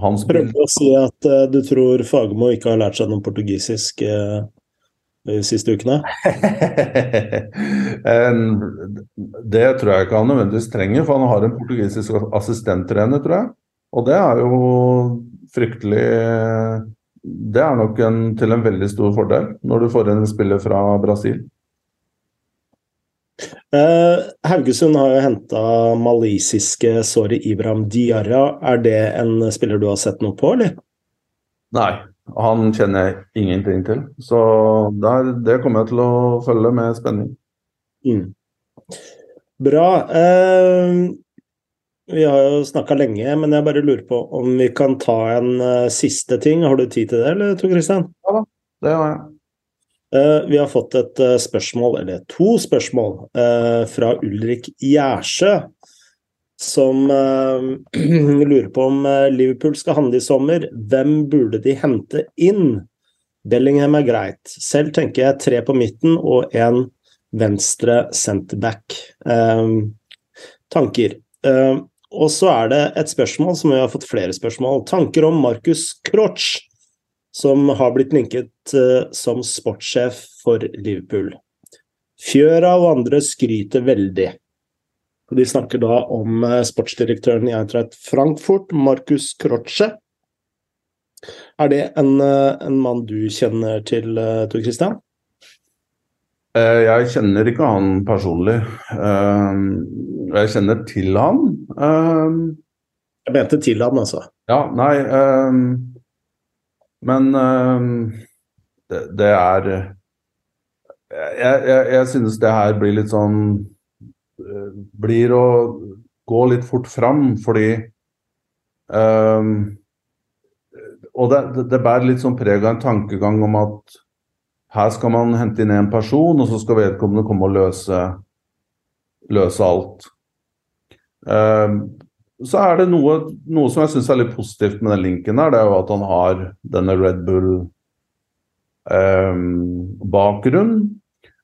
hans Prøver å si at uh, du tror Fagermo ikke har lært seg noe portugisisk uh, de siste ukene? det tror jeg ikke han nødvendigvis trenger, for han har en portugisisk assistenttrener, tror jeg. Og det er jo fryktelig Det er nok en, til en veldig stor fordel når du får en spiller fra Brasil. Uh, Haugesund har jo henta malisiske Sori Ibrahim Diarra. Er det en spiller du har sett noe på, eller? Nei, han kjenner jeg ingenting til. Så der, det kommer jeg til å følge med spenning. Mm. Bra. Eh, vi har jo snakka lenge, men jeg bare lurer på om vi kan ta en uh, siste ting. Har du tid til det, eller Tor Kristian? Ja da, det har jeg. Eh, vi har fått et uh, spørsmål, eller to spørsmål, eh, fra Ulrik Gjersø som lurer på om Liverpool skal handle i sommer. Hvem burde de hente inn? Bellingham er greit. Selv tenker jeg tre på midten og en venstre centerback. Tanker. og så er det et spørsmål som vi har fått flere spørsmål. Tanker om Markus Crotch, som har blitt linket som sportssjef for Liverpool. Fjøra og andre skryter veldig. De snakker da om eh, sportsdirektøren i Eintracht Frankfurt, Markus Krotsche. Er det en, eh, en, mann du kjenner til, eh, Tor Christian? Jeg kjenner ikke han personlig. Jeg kjenner til han. Jeg mente til han, altså. Ja, nei Men det, det er Jeg, jeg, jeg synes det her blir litt sånn blir å gå litt fort fram, fordi um, Og det, det, bærer litt sånn preg av en tankegang om at her skal man hente inn en person, og så skal vedkommende komme og løse, løse alt. Um, så er det noe, noe som jeg syns er litt positivt med den linken her, det er jo at han har denne Red Bull-bakgrunnen. Eh,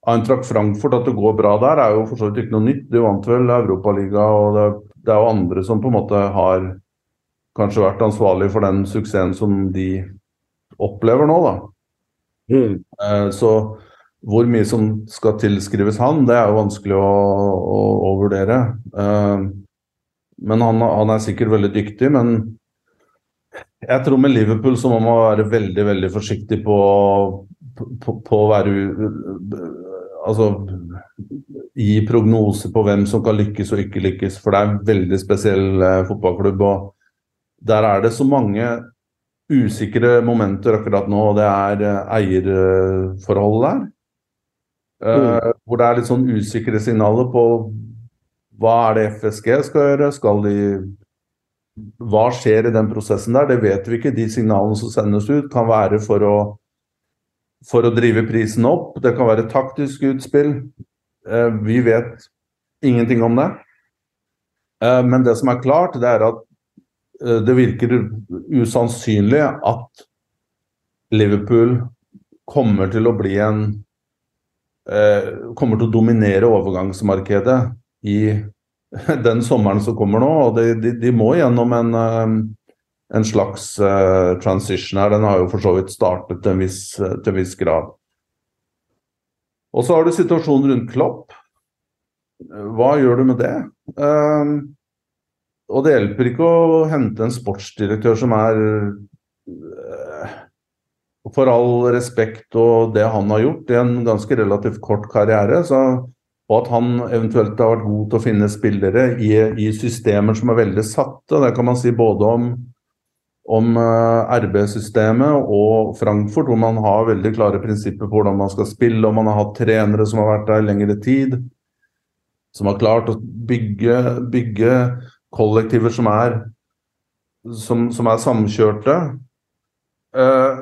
Eintracht Frankfurt, at det går bra der, er jo for så vidt ikke noe nytt. De vant vel Europaligaen, og det, det, er jo andre som på en måte har kanskje vært ansvarlig for den suksessen som de opplever nå, da. Mm. Eh, så hvor mye som skal tilskrives han, det er jo vanskelig å, å, å vurdere. Eh, men han, han, er sikkert veldig dyktig. Men jeg tror med Liverpool så må man være veldig veldig forsiktig på, på, på å være altså, gi prognoser på hvem som kan lykkes og ikke lykkes. For det er en veldig spesiell eh, fotballklubb. og Der er det så mange usikre momenter akkurat nå. og Det er eh, eierforhold der. Eh, mm. hvor det er litt sånn usikre signaler på hva er det FSG skal gjøre. Skal de hva skjer i den prosessen der? Det vet vi ikke. De signalene som sendes ut, kan være for å for å drive prisen opp. Det kan være taktisk utspill. Eh, vi vet ingenting om det. Eh, men det som er klart, det er at eh, det virker usannsynlig at Liverpool kommer til å bli en Kommer til å dominere overgangsmarkedet i den sommeren som kommer nå. og De, de, de må gjennom en en slags uh, transition her. Den har jo for så vidt startet til en viss, uh, til en viss grad. Og så har du situasjonen rundt Klopp. Hva gjør du med det? Uh, og det hjelper ikke å hente en sportsdirektør som er uh, For all respekt og det han har gjort i en ganske relativt kort karriere, så, og at han eventuelt har vært god til å finne spillere i, i systemer som er veldig satte. Det kan man si både om om eh, RB-systemet og Frankfurt, hvor man har veldig klare prinsipper på hvordan man skal spille, og man har hatt trenere som har vært der i lengre tid, som har klart å bygge, bygge kollektiver som er, som, som er samkjørte. Eh,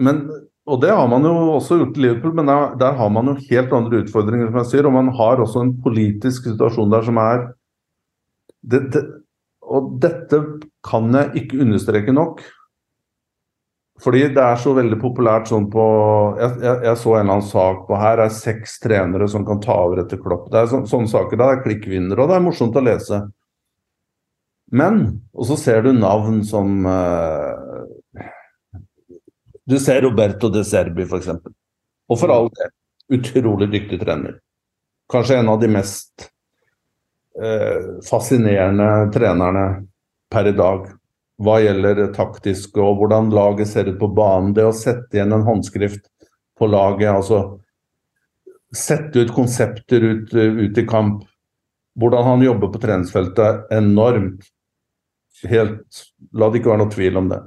men, og det har man jo også gjort i Liverpool, men der, der, har man jo helt andre utfordringer, som jeg sier, og man har også en politisk situasjon der som er det, det, og dette kan jeg ikke understreke nok. Fordi det er så veldig populært sånn på Jeg, jeg, jeg så en eller annen sak på her er seks trenere som kan ta over etter Klopp. Det er så, sånne saker. Det er klikkvinnere, og det er morsomt å lese. Men Og så ser du navn som uh, Du ser Roberto de Serbi, f.eks. Og for all del, utrolig dyktig trener. Kanskje en av de mest eh, fascinerende trenerne per i dag hva gjelder det taktiske og hvordan laget ser ut på banen. Det å sette igjen en håndskrift på laget, altså sette ut konsepter ut, ut i kamp. Hvordan han jobber på treningsfeltet, enormt. Helt, La det ikke være noe tvil om det.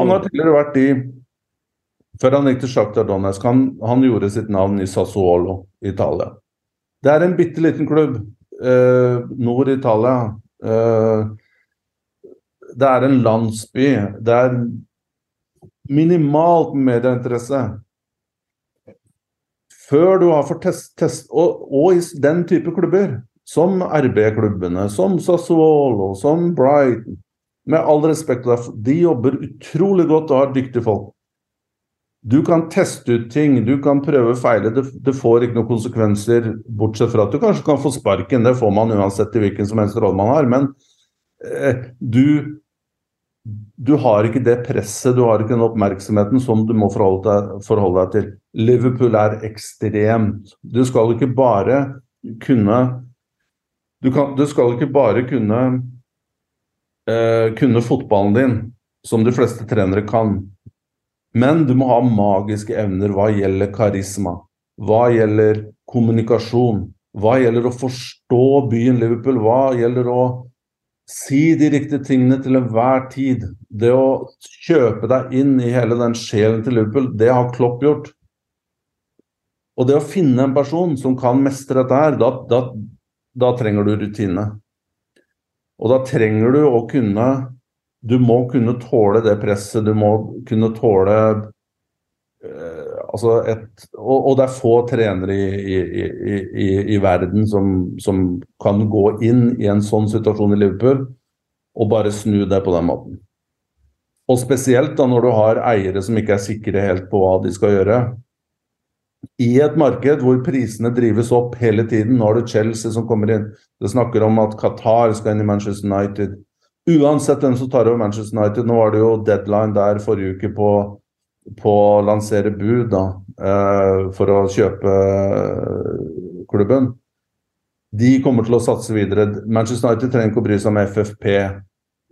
Han har tidligere vært i Før han gikk til Sjakta Donetsk, han, han, gjorde sitt navn i Sassuolo Italia. Det er en bitte liten klubb eh, nord i Italia. Eh, det er en landsby. Det er minimalt medieinteresse. Før du har fått test, test og, og, i den type klubber, som RB-klubbene, som Sassuolo, som Brighton Med all respekt, de jobber utrolig godt og har dyktige folk. Du kan teste ut ting, du kan prøve og feile. Det, det, får ikke noen konsekvenser, bortsett fra at du kanskje kan få sparken. Det får man uansett i hvilken som helst rolle man har. Men eh, du du har ikke det presset, du har ikke den oppmerksomheten som du må forholde deg, forholde deg til. Liverpool er ekstremt. Du skal ikke bare kunne Du, kan, du skal ikke bare kunne eh, kunne fotballen din, som de fleste trenere kan. Men du må ha magiske evner hva gjelder karisma, hva gjelder kommunikasjon, hva gjelder å forstå byen Liverpool, hva gjelder å Si de riktige tingene til enhver tid. Det å kjøpe deg inn i hele den sjelen til Liverpool, det har Klopp gjort. Og det å finne en person som kan mestre dette her, da, da, da trenger du rutine. Og da trenger du å kunne Du må kunne tåle det presset, du må kunne tåle eh, altså et, og, og, det er få trenere i, i, i, i verden som, som, kan gå inn i en sånn situasjon i Liverpool og bare snu det på den måten. Og spesielt da når du har eiere som ikke er sikre helt på hva de skal gjøre. I et marked hvor prisene drives opp hele tiden, nå har du Chelsea som kommer inn. Det snakker om at Qatar skal inn i Manchester United. Uansett hvem som tar over Manchester United, nå var det jo deadline der forrige uke på på å lansere bud da, eh, for å kjøpe eh, klubben. De kommer til å satse videre. Manchester United trenger ikke å bry seg om FFP.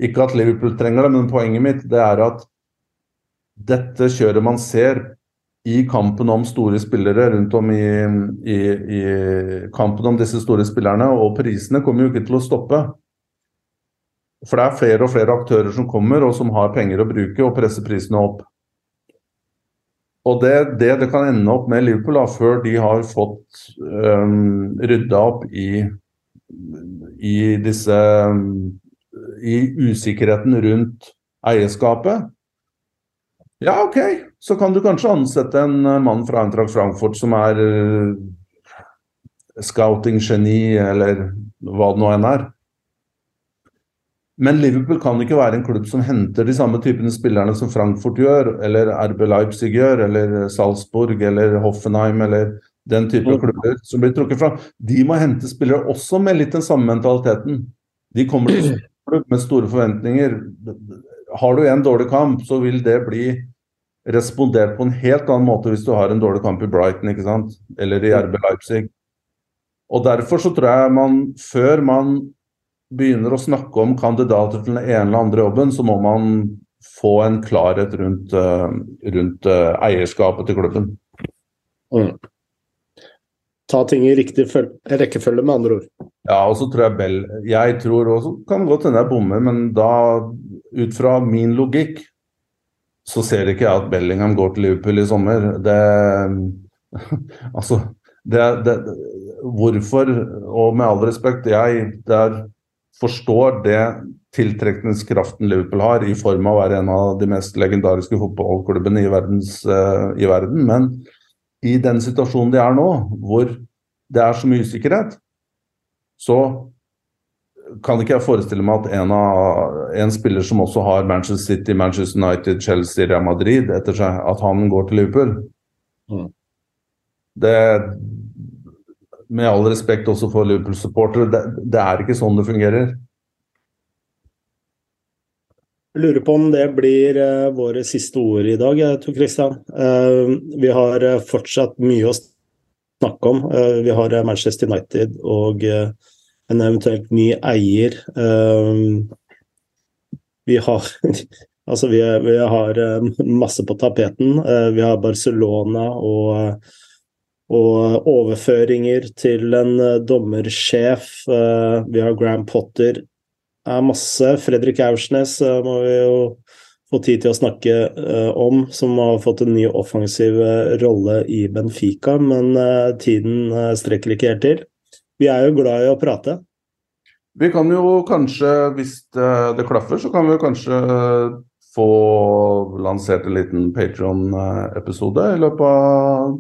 Ikke at Liverpool trenger det, men poenget mitt det er at dette kjøret man ser i kampen om store spillere rundt om i, i, i kampen om disse store spillerne, og prisene kommer jo ikke til å stoppe. For det er flere og flere aktører som kommer og som har penger å bruke og presser prisene opp. Og det, det, det kan ende opp med Liverpool da, før de har fått um, rydda opp i, i disse I usikkerheten rundt eierskapet. Ja, OK, så kan du kanskje ansette en mann fra Eintracht Frankfurt som er uh, scouting-geni, eller hva det nå enn er. Men Liverpool kan ikke være en klubb som henter de samme typene spillerne som Frankfurt gjør, eller RB Leipzig gjør, eller Salzburg eller Hoffenheim eller den type mm. klubber som blir trukket fra. De må hente spillere også med litt den samme mentaliteten. De kommer til en klubb med store forventninger. Har du en dårlig kamp, så vil det bli respondert på en helt annen måte hvis du har en dårlig kamp i Brighton ikke sant? eller i RB Leipzig. Og Derfor så tror jeg man, før man begynner å snakke om kandidater til den ene eller andre jobben, så må man få en klarhet rundt, uh, rundt uh, eierskapet til klubben. Mm. Ta ting i riktig rekkefølge, med andre ord. Ja, og så tror jeg Bell Jeg tror også, kan godt hende jeg bommer, men da ut fra min logikk så ser ikke jeg at Bellingham går til Liverpool i sommer. Det Altså, det, det, Hvorfor, og med all respekt, jeg der forstår det tiltrekningskraften Liverpool har, i form av å være en av de mest legendariske fotballklubbene i, verdens, uh, i verden. Men i den situasjonen de er nå, hvor det er så mye usikkerhet, så kan ikke jeg forestille meg at en, av, en spiller som også har Manchester City, Manchester United, Chelsea, Real Madrid etter seg, at han går til Liverpool. Mm. Det Med all respekt også for Liverpool-supportere, det, det, er ikke sånn det fungerer. Jeg lurer på om det blir uh, våre siste ord i dag, jeg tror Christian. Uh, vi har uh, fortsatt mye å snakke om. vi har Manchester United og en eventuelt ny eier. Vi har Altså, vi, vi, har eh, masse på tapeten. Eh, vi har Barcelona og, og overføringer til en eh, dommersjef. Vi har Graham Potter. Det er masse. Fredrik Aursnes må vi jo få tid til å snakke om, som har fått en ny offensiv rolle i Benfica, men tiden strekker ikke helt til. Vi er jo glad i å prate. Vi kan jo kanskje, hvis det, det klaffer, så kan vi jo kanskje få lansert en liten Patron-episode i løpet av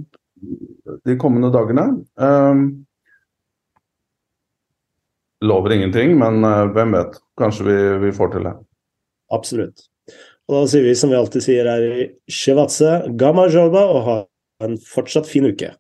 de kommende dagene. Um, lover ingenting, men uh, hvem vet. Kanskje vi, vi, får til det. Absolutt. Og da sier vi som vi alltid sier her i Shivatse, gamma joba, og ha en fortsatt fin uke.